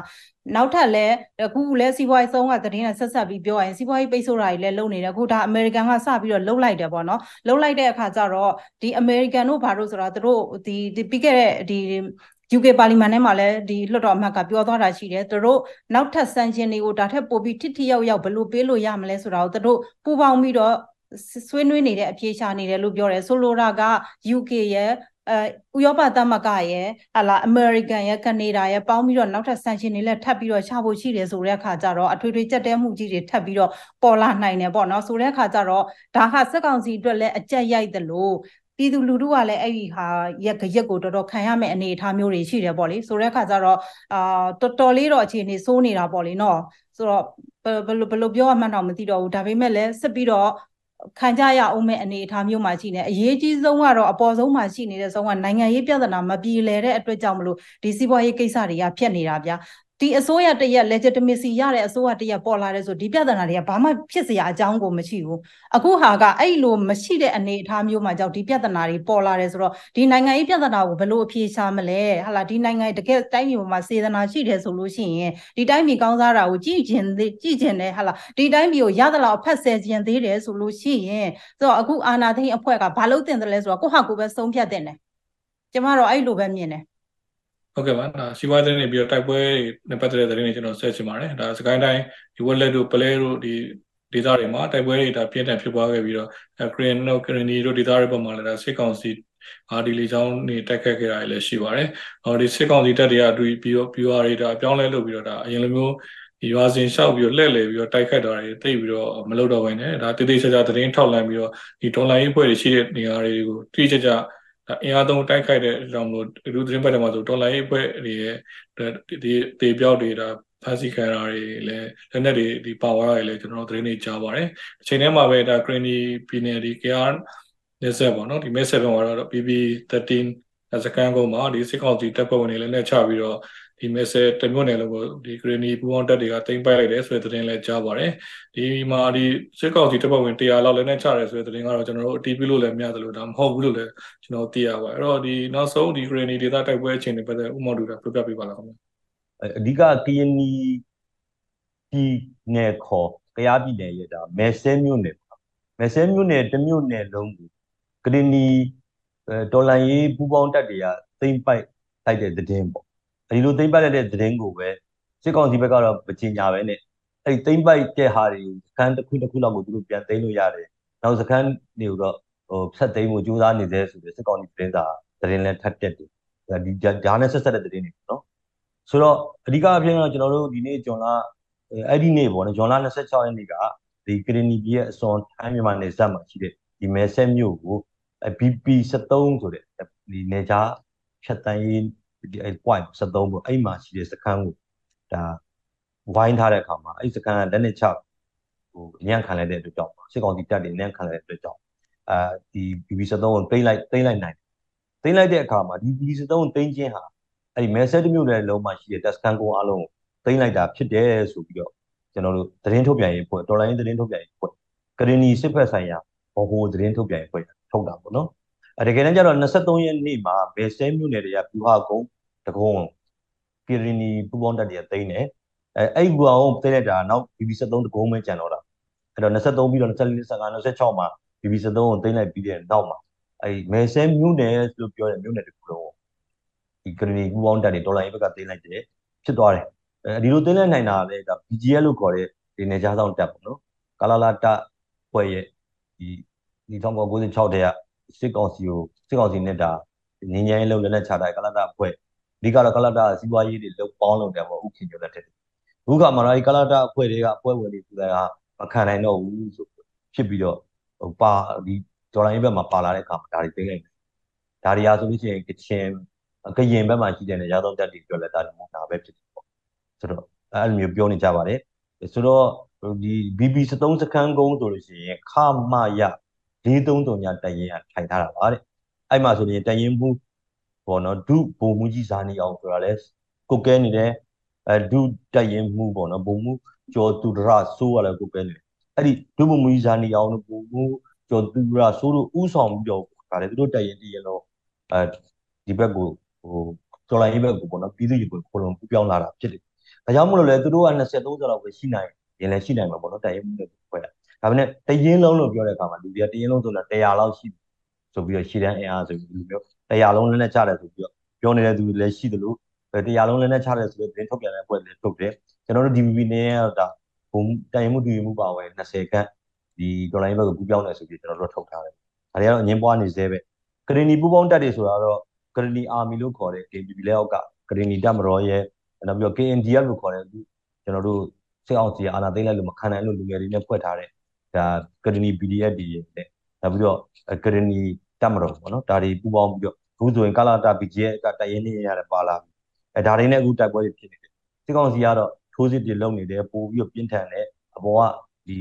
နောက်ထပ်လည်းအခုလည်းစီးပွားရေးဆုံးကသတင်းနဲ့ဆက်ဆက်ပြီးပြောရရင်စီးပွားရေးပိတ်ဆို့တာတွေလည်းလုပ်နေတယ်အခုဒါအမေရိကန်ကစပြီးတော့လှုပ်လိုက်တယ်ပေါ့နော်လှုပ်လိုက်တဲ့အခါကျတော့ဒီအမေရိကန်တို့ဘာလို့ဆိုတာသူတို့ဒီပြီးခဲ့တဲ့ဒီ UK ပါလီမန်ထဲမှာလည်းဒီလွှတ်တော်အမတ်ကပြောသွားတာရှိတယ်သူတို့နောက်ထပ်ဆန်ရှင်တွေကိုဒါထက်ပိုပြီးထိထိရောက်ရောက်ဘယ်လိုပေးလို့ရမလဲဆိုတာကိုသူတို့ပူပေါင်းပြီးတော့ဆွေးနွေးနေတဲ့အပြေရှာနေတယ်လို့ပြောတယ်ဆိုလိုတာက UK ရဲ့ အဲဥရောပသမဂ္ဂရဲ့ဟာလာအမေရိကန်ရဲ့ကနေဒါရဲ့ပေါင်းပြီးတော့နောက်ထပ်ဆန်ရှင်တွေလည်းထပ်ပြီးတော့ချဖို့ရှိတယ်ဆိုတဲ့အခါကျတော့အထွေထွေကြက်တဲမှုကြီးတွေထပ်ပြီးတော့ပေါ်လာနိုင်တယ်ပေါ့နော်ဆိုတဲ့အခါကျတော့ဒါဟာစက်ကောင်စီအတွက်လည်းအကြက်ရိုက်တယ်လို့ပြည်သူလူထုကလည်းအဲ့ဒီဟာရက်ရက်ကိုတော်တော်ခံရမယ့်အနေအထားမျိုးတွေရှိတယ်ပေါ့လေဆိုတဲ့အခါကျတော့အာတော်တော်လေးတော့အခြေအနေစိုးနေတာပေါ့လေနော်ဆိုတော့ဘယ်လိုဘယ်လိုပြောရမှန်းတော့မသိတော့ဘူးဒါပေမဲ့လည်းဆက်ပြီးတော့ ခံကြရအောင်မဲ့အနေအထားမျိုးမှာရှိနေအရေးကြီးဆုံးကတော့အပေါ်ဆုံးမှာရှိနေတဲ့ဆုံးကနိုင်ငံရေးပြဿနာမပြေလည်တဲ့အတွက်ကြောင့်မလို့ဒီစီးပွားရေးကိစ္စတွေကဖြစ်နေတာဗျာ ဒီအစိုးရတရက် legitimacy ရတဲ့အစိုးရတရက်ပေါ်လာတဲ့ဆိုဒီပြဿနာတွေကဘာမှဖြစ်စရာအကြောင်းကိုမရှိဘူးအခုဟာကအဲ့လိုမရှိတဲ့အနေအထားမျိုးမှာကြောင့်ဒီပြဿနာတွေပေါ်လာတယ်ဆိုတော့ဒီနိုင်ငံရေးပြဿနာကိုဘယ်လိုအဖြေရှာမလဲဟာလာဒီနိုင်ငံတကယ်တိုင်းပြည်မှာစေတနာရှိတယ်ဆိုလို့ရှိရင်ဒီတိုင်းပြည်ကောင်းစားတာကိုကြည်ကျင်သေးကြည်ကျင်တယ်ဟာလာဒီတိုင်းပြည်ကိုရသလောက်ဖက်ဆယ်ကျင်သေးတယ်ဆိုလို့ရှိရင်ဆိုတော့အခုအာနာသိန်းအဖွဲ့ကဘာလို့တင်တယ်လဲဆိုတော့ကိုဟာကိုပဲဆုံးဖြတ်တင်တယ်ကျမတော့အဲ့လိုပဲမြင်တယ် ဟုတ်ကဲ့ပါဒါစီးပွားရေးနေပြီးတော့တိုက်ပွဲတွေနဲ့ပတ်သက်တဲ့သတင်းတွေကျွန်တော်ဆက်ချင်ပါတယ်ဒါစကိုင်းတိုင်းဒီဝက်လက်တို့ပလဲတို့ဒီဒေသတွေမှာတိုက်ပွဲတွေဒါပြင်းထန်ဖြစ်ပွားခဲ့ပြီးတော့ခရင်တို့ခရင်နီတို့ဒေသတွေပေါ်မှာလည်းဒါစစ်ကောင်စီအာဒီလီချောင်းနေတိုက်ခတ်ခဲ့တာလည်းရှိပါတယ်။ဟောဒီစစ်ကောင်စီတပ်တွေအတူပြီးတော့ PR တွေဒါအပြောင်းလဲလုပ်ပြီးတော့ဒါအရင်လိုမျိုးရွာစဉ်လျှောက်ပြီးတော့လှည့်လည်ပြီးတော့တိုက်ခတ်တာတွေတိတ်ပြီးတော့မလုပ်တော့ဘဲနဲ့ဒါတိတိကျကျသတင်းထောက်လန့်ပြီးတော့ဒီဒေါ်လာရေးဖွဲ့တွေရှိတဲ့နေရာတွေကိုတိတိကျ ကျအင်အားသုံးတိုက်ခိုက်တဲ့အကြောင်းလို့လူသတင်းပတ်တယ်မှာဆိုဒေါ်လာရေးအဖွဲ့တွေရဲ့ဒီတေပြောက်တွေဒါဖန်စီခံရတွေလည်းလက်နက်တွေဒီပါဝါတွေလည်းကျွန်တော်တို့သတင်းတွေကြားပါတယ်အချိန်ထဲမှာပဲဒါ Granny ပြည်နယ်ဒီ KR နေဆက်ပေါ့နော်ဒီ message ကတော့ BB13 စကန်ကုန်းမှာဒီစစ်ကောင်စီတပ်ဖွဲ့ဝင်တွေလည်းနဲ့ချပြီးတော့ ဒီ message တမျိုးနယ်လို့ကိုဒီ Granny ပူပေါင်းတပ်တွေကတင်ပိုက်လိုက်တယ်ဆိုတဲ့သတင်းလည်းကြားပါတယ်ဒီမှာဒီစစ်ကောင်စီတပ်ဖွဲ့ဝင်100လောက်လည်းနဲ့ချတယ်ဆိုတဲ့သတင်းကတော့ကျွန်တော်တို့အတီးပြလို့လည်းမရတယ်လို့ဒါမဟုတ်ဘူးလို့လည်းကျွန်တော်သိရပါတယ်အဲ့တော့ဒီနောက်ဆုံးဒီ Granny ဒေတာတိုက်ပွဲအခြေအနေပတ်သက်ဥမ္မာတူတာပြပြပေးပါလားခင်ဗျာအဓိကကရင်နီပြည်နယ်ခေါ်ကယားပြည်နယ်ရဲ့ဒါမဲဆဲမြို့နယ်ပေါ့မဲဆဲမြို့နယ်တစ်မြို့နယ်လုံးကိုကရင်နီဒေါ်လာရေးပူပေါင်းတက်တွေကသိမ့်ပိုက်လိုက်တဲ့သတင်းပေါ့အဲ ဒီလိုသိမ့်ပိုက်လိုက်တဲ့သတင်းကိုပဲစစ်ကောင်စီဘက်ကတော့မချင်ညာပဲနဲ့အဲဒီသိမ့်ပိုက်တဲ့ဟာတွေစကန်တစ်ခုတစ်ခုလောက်ကိုသူတို့ပြန်သိမ်းလို့ရတယ်နောက်စကန်တွေကိုတော့ဟိုဖြတ်သိမ်းဖို့ကြိုးစားနေသေးဆိုတဲ့စစ်ကောင်စီသတင်းစာသတင်းလည်းထပ်တက်တယ်ဒီဂျာနဲ့ဆက်ဆက်တဲ့သတင်းတွေပေါ့နော်ဆိုတော့အဓိကအဖြစ်ကတော့ကျွန်တော်တို့ဒီနေ့ဂျွန်လာအဲ့ဒီနေ့ပေါ့နော်ဂျွန်လာ26ရက်နေ့ကဒီကရီနီပြည်ရဲ့အစွန်ထိုင်းမြန်မာနယ်စပ်မှာရှိတဲ့ဒီမဲဆက်မြို့ကို BP 73 ဆိုတဲ့ဒီနေကြားဖြတ်တန်းရေး ဒီအဲ့ point 73ပေါ့အဲ့မှာရှိတဲ့စခန်းကိုဒါဝိုင်းထားတဲ့အခါမှာအဲ့စခန်းကလက်နက်ချဟိုညံ့ခံလိုက်တဲ့အတွက်ကြောင့်စစ်ကောင်စီတပ်တွေညံ့ခံလိုက်တဲ့အတွက်ကြောင့်အာဒီ BP 73ကိုတိမ့်လိုက်တိမ့်လိုက်နိုင်တိမ့်လိုက်တဲ့အခါမှာဒီ BP 73ကိုတိမ့်ခြင်းဟာအဲ့ဒီမဲဆက်တစ်မျိုးလည်းလုံးမှာရှိတဲ့တက်စကန်ကုန်းအလုံးကိုတိမ့်လိုက်တာဖြစ်တယ်ဆိုပြီးတော့ကျွန်တော်တို့သတင်းထုတ်ပြန်ရေးဖွဲ့တော်လိုင်းသတင်းထုတ်ပြန်ရေးဖွဲ့ကရင်နီစစ်ဖက်ဆိုင်ရာဘောဟိုသတင်းထုတ်ပြန်ရေးဖွဲ့ထုတ်တာပေါ့နော်အဲ တကယ်တမ်းကျတော့23ရက်နေ့မှာမဲဆဲမြို့နယ်တွေကပြူဟာကုန်းတကုန်းကရင်နီပူပေါင်းတက်တွေကတိမ့်တယ်အဲအဲ့ဘူအောင်တိမ့်လိုက်တာနောက် BB73 တကုန်းပဲကျန်တော့တာအဲ့တော့23ပြီးတော့24 25 26မှာ BB73 ကိုတိမ့်လိုက်ပြီးတဲ့နောက်မှာအဲ့မဲဆဲမြို့နယ်လို့ပြောတဲ့မြို့နယ်တခုလုံးဒီကရင်နီပူပေါင်းတက်တွေဒေါ်လာရေးဘက်ကတိမ့်လိုက်တယ်ဖြစ်သွားတယ်အဲဒီလိုသိလဲနိုင်တာလည်းဒါ BGL လို့ခေါ်တဲ့ဒီနေကြားဆောင်တက်ပေါ့နော်ကာလာလာတက်ဖွဲ့ရဲ့ဒီဒီ1996တည်းက စစ်ကောင်စီကိုစစ်ကောင်စီနဲ့ဒါငင်းငယ်လုံးလည်းနဲ့ချတာကာလာတာဖွဲ့အဓိကတော့ကာလာတာစီးပွားရေးတွေလုံးပေါင်းလုံးတယ်ပေါ့ဥခင်ကျော်လက်ထက်အခုကမှတော့ဒီကာလာတာအဖွဲ့တွေကအဖွဲ့ဝင်တွေသူကမခံနိုင်တော့ဘူးဆိုဖြစ်ပြီးတော့ဟိုပါဒီဒေါ်လာရေးဘက်မှာပါလာတဲ့အခါမှာဒါတွေသိလိုက်တယ်ဒါတွေအားဆိုလို့ရှိရင်ကချင်ကရင်ဘက်မှာရှိတဲ့နေရာသုံးတက်တွေပြောလဲတာဒီမှာဒါပဲဖြစ်တယ်ဆိုတော့အဲ့လိုမျိုးပြောနေကြပါတယ်ဆိုတော့ဒီ BB 73စခန်းကုန်းဆိုလို့ရှိရင်ခမရ 433ညတရင်ကထိုင်ထားတာပါတဲ့အဲ့မှာဆိုရင်တရင်မှုပေါ့နော်ဒုဘုံမှုကြီးဇာနီအောင်ဆိုတာလဲကိုကဲနေတယ်အဲဒုတရင်မှုပေါ့နော်ဘုံမှုကျော်သူဒရဆိုးရလဲကိုကဲနေတယ်အဲ့ဒီဒုဘုံမှုကြီးဇာနီအောင်တို့ဘုံမှုကျော်သူဒရဆိုးတို့ဥဆောင်ပြီးတော့ဒါလေသူတို့တရင်တရင်တော့အဲဒီဘက်ကိုဟိုကျော်လိုက်ဘက်ကိုပေါ့နော်ပြည်သူ့ရေကိုခလုံးပူပြောင်းလာတာဖြစ်တယ်ဒါကြောင့်မလို့လဲသူတို့က20 30လောက်ပဲရှိနိုင်ရင်လည်းရှိနိုင်မှာပေါ့နော်တိုင်ရင်မှုနဲ့ဖွဲ့တာ ဒါပေမဲ့တရင်လုံးလို့ပြောတဲ့အခါမှာလူတွေကတရင်လုံးဆိုတာ100လောက်ရှိဆိုပြီးတော့ရှည်တန်းအင်အားဆိုပြီးလူမျိုး100လုံးလည်းနဲ့ချတယ်ဆိုပြီးတော့ပြောနေတဲ့သူလည်းရှိတယ်လို့100လုံးလည်းနဲ့ချတယ်ဆိုပြီးသတင်းထုတ်ပြန်တဲ့အဖွဲ့လည်းထုတ်တယ်ကျွန်တော်တို့ DVB နဲ့ကတော့ဒါဘုံတိုင်မှုတူမှုပါဝင်20ခန့်ဒီဒေါ်လာရင်းဘက်ကိုပူပြောင်းတယ်ဆိုပြီးကျွန်တော်တို့ထုတ်ထားတယ်ဒါတွေကတော့အငင်းပွားနေသေးပဲကရင်နီပူပေါင်းတက်တွေဆိုတာတော့ကရင်နီအာမီလို့ခေါ်တဲ့ KPP လက်အောက်ကကရင်နီတပ်မတော်ရဲ့နောက်ပြီးတော့ KNDF လို့ခေါ်တဲ့ကျွန်တော်တို့စစ်အောင်စီအာဏာသိမ်းလိုက်လို့မခံနိုင်လို့လူငယ်တွေနဲ့ဖွဲ့ထားတဲ့ ဒါကရဏီ PDF တွေနဲ့နောက်ပြီးတော့ကရဏီတပ်မတော်ပေါ့နော်ဒါတွေပူးပေါင်းပြီးတော့အခုဆိုရင်ကာလာတာ BGF ကတရင်နေရတယ်ပါလာပြီအဲဒါတွေနဲ့အခုတိုက်ပွဲတွေဖြစ်နေတယ်စစ်ကောင်စီကတော့ထိုးစစ်တွေလုပ်နေတယ်ပို့ပြီးတော့ပြင်းထန်တယ်အပေါ်ကဒီ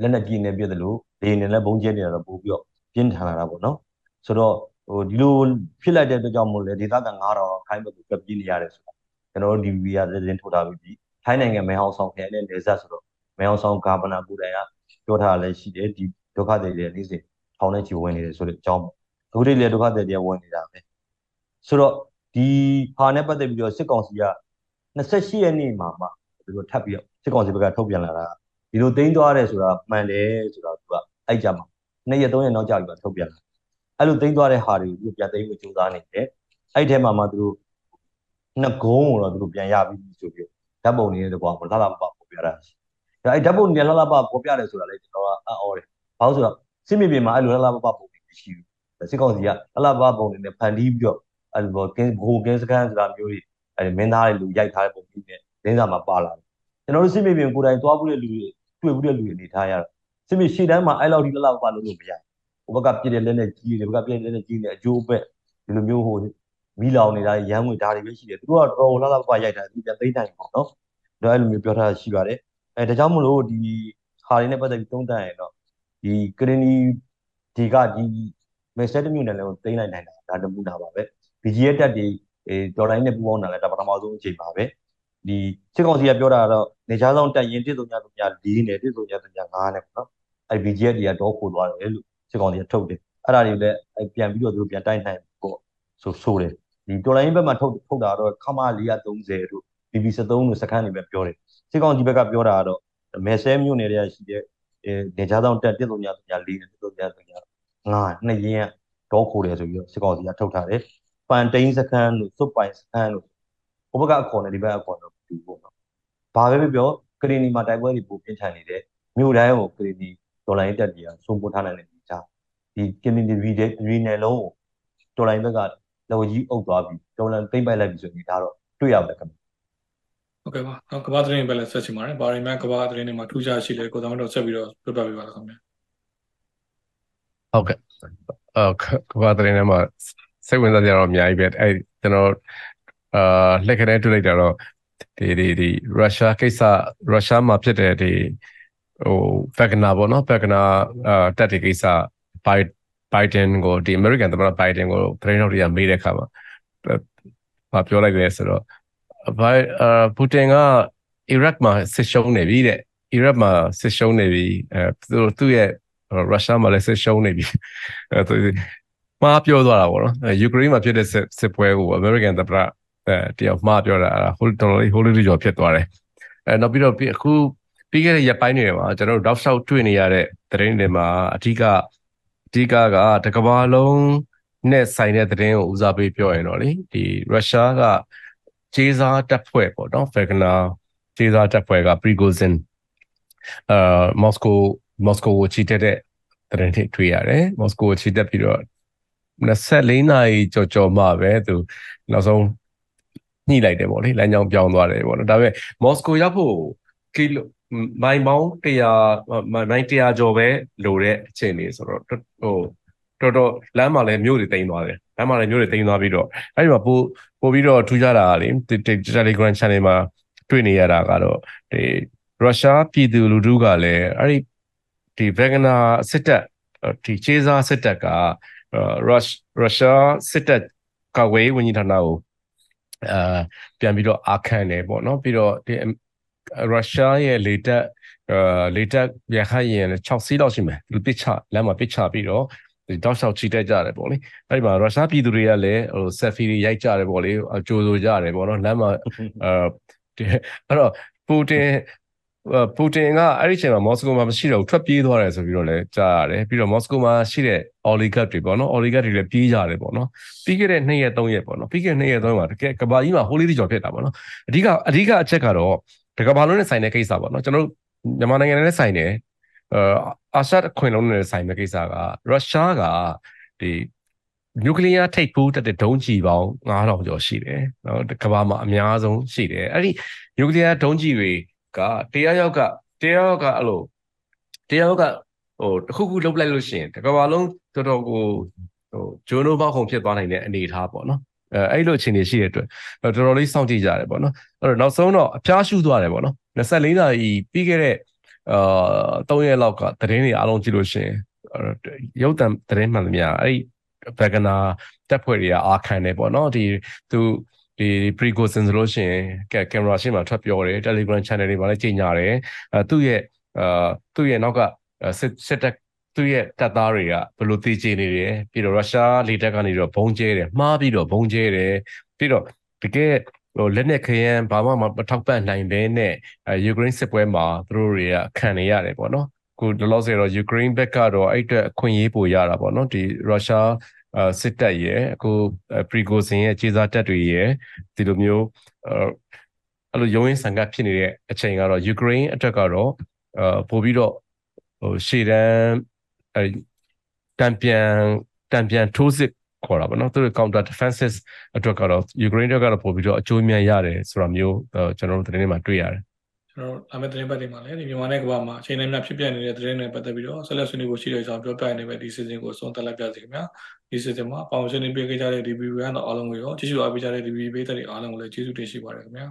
လက်နက်ကြီးနေပြည့်တယ်လို့လေနေနဲ့ဘုံကျဲနေတော့ပို့ပြီးတော့ပြင်းထန်လာတာပေါ့နော်ဆိုတော့ဟိုဒီလိုဖြစ်လိုက်တဲ့အတွက်ကြောင့်မို့လဲဒေသခံ9000ခိုင်းဘက်ကိုပြပြနေရတယ်ဆိုတာကျွန်တော်တို့ DVB ရသတင်းထုတ်ထားပြီးထိုင်းနိုင်ငံမဲဟောင်ဆောင်ခရိုင်နဲ့နေဆက်ဆိုတော့မဲဟောင်ဆောင်ဂါဗနာကိုတိုင်က ပြောထားလည်းရှိတယ်ဒီဒုက္ခတွေလည်းနေ့စဉ်ထောင်နဲ့ချီဝင်နေတယ်ဆိုတဲ့အကြောင်းအခုတည်းလည်းဒုက္ခတွေတွေဝင်နေတာပဲဆိုတော့ဒီဟာနဲ့ပတ်သက်ပြီးတော့စစ်ကောင်စီက28ရက်နေ့မှာမှသူတို့ထပ်ပြီးတော့စစ်ကောင်စီဘက်ကထုတ်ပြန်လာတာဒီလိုတင်းသွားတယ်ဆိုတာမှန်တယ်ဆိုတော့သူကအဲ့ကြမှာနှစ်ရက်သုံးရက်နောက်ကြာပြီးတော့ထုတ်ပြန်လာအဲ့လိုတင်းသွားတဲ့ဟာတွေကိုပြန်သိမ်းဖို့ကြိုးစားနေတယ်အဲ့ထဲမှာမှသူတို့နှစ်ကုန်းကိုတော့သူတို့ပြန်ရပြီးဆိုပြီးဓာတ်ပုံတွေနဲ့တကွာလှလှပပပေါ်ပြတာရှိ ဒါအဲ့ဓာတ်ပုံတွေလှလှပပေါ်ပြတယ်ဆိုတာလေကျွန်တော်ကအံ့ဩတယ်ဘာလို့ဆိုတော့စစ်မြေပြင်မှာအဲ့လိုလှလှပပပုံတွေမရှိဘူးစစ်ကောင်စီကလှလှပပုံတွေနဲ့ဖန်တီးပြီးတော့အဲ့လိုကင်းဘိုကင်းစကန်ဆိုတာမျိုးတွေအဲ့မင်းသားတွေလူရိုက်ထားတဲ့ပုံတွေနဲ့လင်းစာမှာပါလာတယ်ကျွန်တော်တို့စစ်မြေပြင်ကိုယ်တိုင်သွားဘူးတဲ့လူတွေတွေ့ဘူးတဲ့လူတွေအနေထားရတော့စစ်မြေရှေ့တန်းမှာအဲ့လောက်ဒီလှလှပပလုပ်လို့မရဘူးဟိုဘက်ကပြည့်တဲ့လက်နဲ့ကြီးတယ်ဘက်ကပြည့်တဲ့လက်နဲ့ကြီးတယ်အကျိုးပဲဒီလိုမျိုးဟိုမီလောင်နေတာရမ်းဝင်ဒါတွေပဲရှိတယ်သူတို့ကတော်တော်လှလှပပရိုက်တာသူပြန်သိမ့်နိုင်ပေါ့နော်တော့အဲ့လိုမျိုးပြောထားတာရှိပါတယ် အဲဒါကြောင့်မလို့ဒီဟာတွေနဲ့ပတ်သက်ပြီးသုံးသပ်ရင်တော့ဒီကရင်နီဒီကဒီမက်ဆေ့တမျိုးနဲ့လည်းသိမ်းလိုက်နိုင်တာဒါတမှုတာပါပဲ BGF တက်တွေအဲဒေါ်လာနဲ့ပူပေါင်းတာလည်းဒါပထမဆုံးအချိန်ပါပဲဒီစစ်ကောင်စီကပြောတာကတော့နေချားဆောင်တက်ရင်တစ်စုံညစုံည၄နဲ့တစ်စုံညစုံည9နဲ့ပေါ့နော်အဲ BGF တွေကတော့ခိုးသွားတယ်လို့စစ်ကောင်စီကထုတ်တယ်အဲ့ဒါတွေလည်းပြန်ပြီးတော့သူတို့ပြန်တိုက်နိုင်ပေါ့ဆိုဆိုတယ်ဒီဒေါ်လာရင်းဘက်မှာထုတ်ထုတ်တာတော့ခမ430တို့ BB73 တို့စခန်းတွေပဲပြောတယ်စစ်ကောင်စီဘက်ကပြောတာကတော့မဲဆဲမြို့နယ်တွေကရှိတဲ့အဲနေချားဆောင်တက်တစ်စုံညစုံည၄နဲ့တစ်စုံညစုံည9နှစ်ရင်းကတော့ခိုးတယ်ဆိုပြီးတော့စစ်ကောင်စီကထုတ်ထားတယ်ပန်တိန်စခန်းတို့စုပ်ပိုင်စခန်းတို့ဟိုဘက်ကအခေါ်နဲ့ဒီဘက်အခေါ်တော့တူပေါ့နော်ဘာပဲပြောပြောကရီနီမှာတိုက်ပွဲတွေပိုပြင်းထန်နေတယ်မြို့တိုင်းကိုကရီနီဒေါ်လာရင်းတက်ကြီးအောင်ဆုံးပို့ထားနိုင်တဲ့ဒီကြားဒီကရီနီရီရီနယ်လုံးကိုဒေါ်လာရင်းဘက်ကလော်ကြီးအုပ်သွားပြီးဒေါ်လာသိမ့်ပိုက်လိုက်ပြီဆိုရင်ဒါတော့တွေ့ရမယ်ခင်ဗျ ဟုတ်ကဲ့ပါနောက်ကဘာသတင်းပဲလည်းဆက်ချင်ပါတယ်ဘာတွေမှကဘာသတင်းတွေမှာထူးခြားရှိလဲကိုသမတော်ဆက်ပြီးတော့ပြပြပေးပါလားခင်ဗျာဟုတ်ကဲ့အော်ကဘာတရင်ထဲမှာစိတ်ဝင်စားကြတော့အများကြီးပဲအဲကျွန်တော်အာလက်ခနဲ့တွေ့လိုက်တာတော့ဒီဒီဒီရုရှားကိစ္စရုရှားမှာဖြစ်တဲ့ဒီဟိုဖက်ဂနာပေါ့နော်ဖက်ဂနာအာတက်တဲ့ကိစ္စဘိုင်ဘိုင်ဒန်ကိုဒီအမေရိကန်သမ္မတဘိုင်ဒန်ကိုသတင်းတော်တွေကမေးတဲ့အခါမှာဘာပြောလိုက်လဲဆိုတော့ ဘိုင်အာပူတင်ကအီရတ်မှာစစ်ရှုံးနေပြီတဲ့အီရတ်မှာစစ်ရှုံးနေပြီအဲသူသူ့ရဲ့ရုရှားမှာလည်းစစ်ရှုံးနေပြီအဲသူမှားပြောသွားတာပေါ့နော်ယူကရိန်းမှာဖြစ်တဲ့စစ်ပွဲကိုအမေရိကန်သမ္မတအဲတယောက်မှားပြောတာဟိုတော်တော်လေးဟိုလေးကြော်ဖြစ်သွားတယ်အဲနောက်ပြီးတော့အခုပြီးခဲ့တဲ့ရက်ပိုင်းတွေမှာကျွန်တော်တို့ drop shot တွေ့နေရတဲ့သတင်းတွေမှာအဓိကအဓိကကတကဘာလုံးနဲ့ဆိုင်တဲ့သတင်းကိုဦးစားပေးပြောရင်တော့လေဒီရုရှားက ဂျေဇာတပ်ဖွဲ့ပေါ့နော်ဖက်ဂနာဂျေဇာတပ်ဖွဲ့က Prigozhin အာမော်စကိုမော်စကိုကိုချီတက်တဲ့သတင်းတွေတွေ့ရတယ်မော်စကိုကိုချီတက်ပြီးတော့24နာရီကြော်ကြော်မှပဲသူနောက်ဆုံးညှိလိုက်တယ်ပေါ့လေလမ်းကြောင်းပြောင်းသွားတယ်ပေါ့နော်ဒါပေမဲ့မော်စကိုရောက်ဖို့ကီလိုမိုင်ပေါင်း100မိုင်100ကျော်ပဲလိုတဲ့အခြေအနေဆိုတော့ဟို တော်တော်လမ်းမှာလည်းမြို့တွေတိမ်သွားတယ်လမ်းမှာလည်းမြို့တွေတိမ်သွားပြီးတော့အဲ့ဒီမှာပို့ပို့ပြီးတော့ထူးခြားတာလေ Telegram channel မှာတွေ့နေရတာကတော့ဒီရုရှားပြည်သူလူထုကလည်းအဲ့ဒီဒီဗက်ဂနာစစ်တပ်ဒီချေးစားစစ်တပ်ကရုရုရှားစစ်တပ်ကာကွယ်ရေးဝန်ကြီးဌာနကိုအာပြန်ပြီးတော့အာခံတယ်ပေါ့နော်ပြီးတော့ဒီရုရှားရဲ့လေတပ်အာလေတပ်ရခိုင်ရင်6စီးလောက်ရှိမယ်လူပစ်ချလမ်းမှာပစ်ချပြီးတော့ဒီ တောက်လျှောက်ချီတက်ကြတယ်ပေါ့လေအဲ့ဒီမှာရုရှားပြည်သူတွေကလည်းဟိုဆက်ဖီတွေရိုက်ကြတယ်ပေါ့လေကြိုးဆိုကြတယ်ပေါ့နော်လမ်းမှာအာအဲ့တော့ပူတင်ပူတင်ကအဲ့ဒီအချိန်မှာမော်စကိုမှာမရှိတော့ထွက်ပြေးသွားတယ်ဆိုပြီးတော့လည်းကြားရတယ်ပြီးတော့မော်စကိုမှာရှိတဲ့ oligarch တွေပေါ့နော် oligarch တွေလည်းပြေးကြတယ်ပေါ့နော်ပြီးခဲ့တဲ့2ရက်3ရက်ပေါ့နော်ပြီးခဲ့တဲ့2ရက်3ရက်မှာတကယ်ကဘာကြီးမှာဟိုလေးတိကျော်ဖြစ်တာပေါ့နော်အဓိကအဓိကအချက်ကတော့တကဘာလုံးနဲ့ဆိုင်တဲ့ကိစ္စပေါ့နော်ကျွန်တော်တို့မြန်မာနိုင်ငံနဲ့ဆိုင်တယ် အာအာရှခွင်လုံးနဲ့ဆိုင်တဲ့ကိစ္စကရုရှားကဒီနျူကလ িয়ার ထိပ်ဖူးတက်တဲ့ဒုံးကျည်ပေါင်း9000ကျော်ရှိတယ်နော်ကမ္ဘာမှာအများဆုံးရှိတယ်အဲ့ဒီနျူကလ িয়ার ဒုံးကျည်တွေကတရားရောက်ကတရားရောက်ကအဲ့လိုတရားရောက်ကဟိုတစ်ခုခုလုတ်လိုက်လို့ရှိရင်တကဘာလုံးတော်တော်ကိုဟိုဂျိုနိုဘောက်ခုံဖြစ်သွားနိုင်တဲ့အနေအထားပေါ့နော်အဲအဲ့လိုအခြေအနေရှိတဲ့အတွက်တော်တော်လေးစောင့်ကြည့်ကြရတယ်ပေါ့နော်အဲ့တော့နောက်ဆုံးတော့အဖျားရှူသွားတယ်ပေါ့နော်24နာရီပြီးခဲ့တဲ့ အာ3ရက်လောက်ကသတင်းတွေအားလုံးကြည့်လို့ရှိရင်ရုပ်တံသတင်းမှန်သမျှအဲ့ဒီဘက်ဂနာတက်ဖွဲ့တွေကအာခံတယ်ပေါ့နော်ဒီသူဒီ precaution ဆိုလို့ရှိရင်ကင်မရာရှင်းမှာထွက်ပြောတယ် Telegram channel တွေမှာလည်းကြီးညာတယ်အဲသူ့ရဲ့အာသူ့ရဲ့နောက်ကစစ်စစ်တပ်သူ့ရဲ့တပ်သားတွေကဘယ်လိုတည်ကြည်နေတယ်ပြီးတော့ရုရှားလေတပ်ကနေတော့ဘုံကျဲတယ်မှားပြီးတော့ဘုံကျဲတယ်ပြီးတော့တကယ် ဟိုလက်နက်ခရမ်းဘာမှမထောက်ပံ့နိုင်ဘဲနဲ့ယူကရိန်းစစ်ပွဲမှာသူတို့တွေကခံနေရတယ်ပေါ့နော်ခုလောလောဆယ်တော့ယူကရိန်းဘက်ကတော့အဲ့အတွက်အခွင့်အရေးပိုရတာပေါ့နော်ဒီရုရှားအာစစ်တပ်ရဲ့အခုပရီဂိုစင်ရဲ့ခြေစားတပ်တွေရဲ့ဒီလိုမျိုးအဲ့လိုရုံးရင်းဆန်ကပ်ဖြစ်နေတဲ့အချိန်ကတော့ယူကရိန်းအတွက်ကတော့အာပို့ပြီးတော့ဟိုရှေ့တန်းအဲတံပြန်တံပြန်ထိုးစစ် ခေါ်တာပေါ့နော်သူတို့ counter defenses အတွက်ကတော့ယူကရိန်းအတွက်ကတော့ပို့ပြီးတော့အကျိုးများရတယ်ဆိုတာမျိုးကျွန်တော်တို့သတင်းတွေမှာတွေ့ရတယ်ကျွန်တော်အမေသတင်းပတ်တွေမှာလည်းဒီမြန်မာနဲ့ကမ္ဘာမှာအချိန်နဲ့များဖြစ်ပျက်နေတဲ့သတင်းတွေပတ်သက်ပြီးတော့ဆက်လက်ဆွေးနွေးဖို့ရှိတဲ့ကြောင်းပြောပြနေပဲဒီ season ကိုဆုံးသက်လိုက်ပြစီခင်ဗျာဒီ season မှာပေါင်ရှင်နေပေးခဲ့ကြတဲ့ DB ကတော့အားလုံးကိုရောကျေးဇူးအားပေးကြတဲ့ DB ပေးတဲ့အားလုံးကိုလည်းကျေးဇူးတင်ရှိပါတယ်ခင်ဗျာ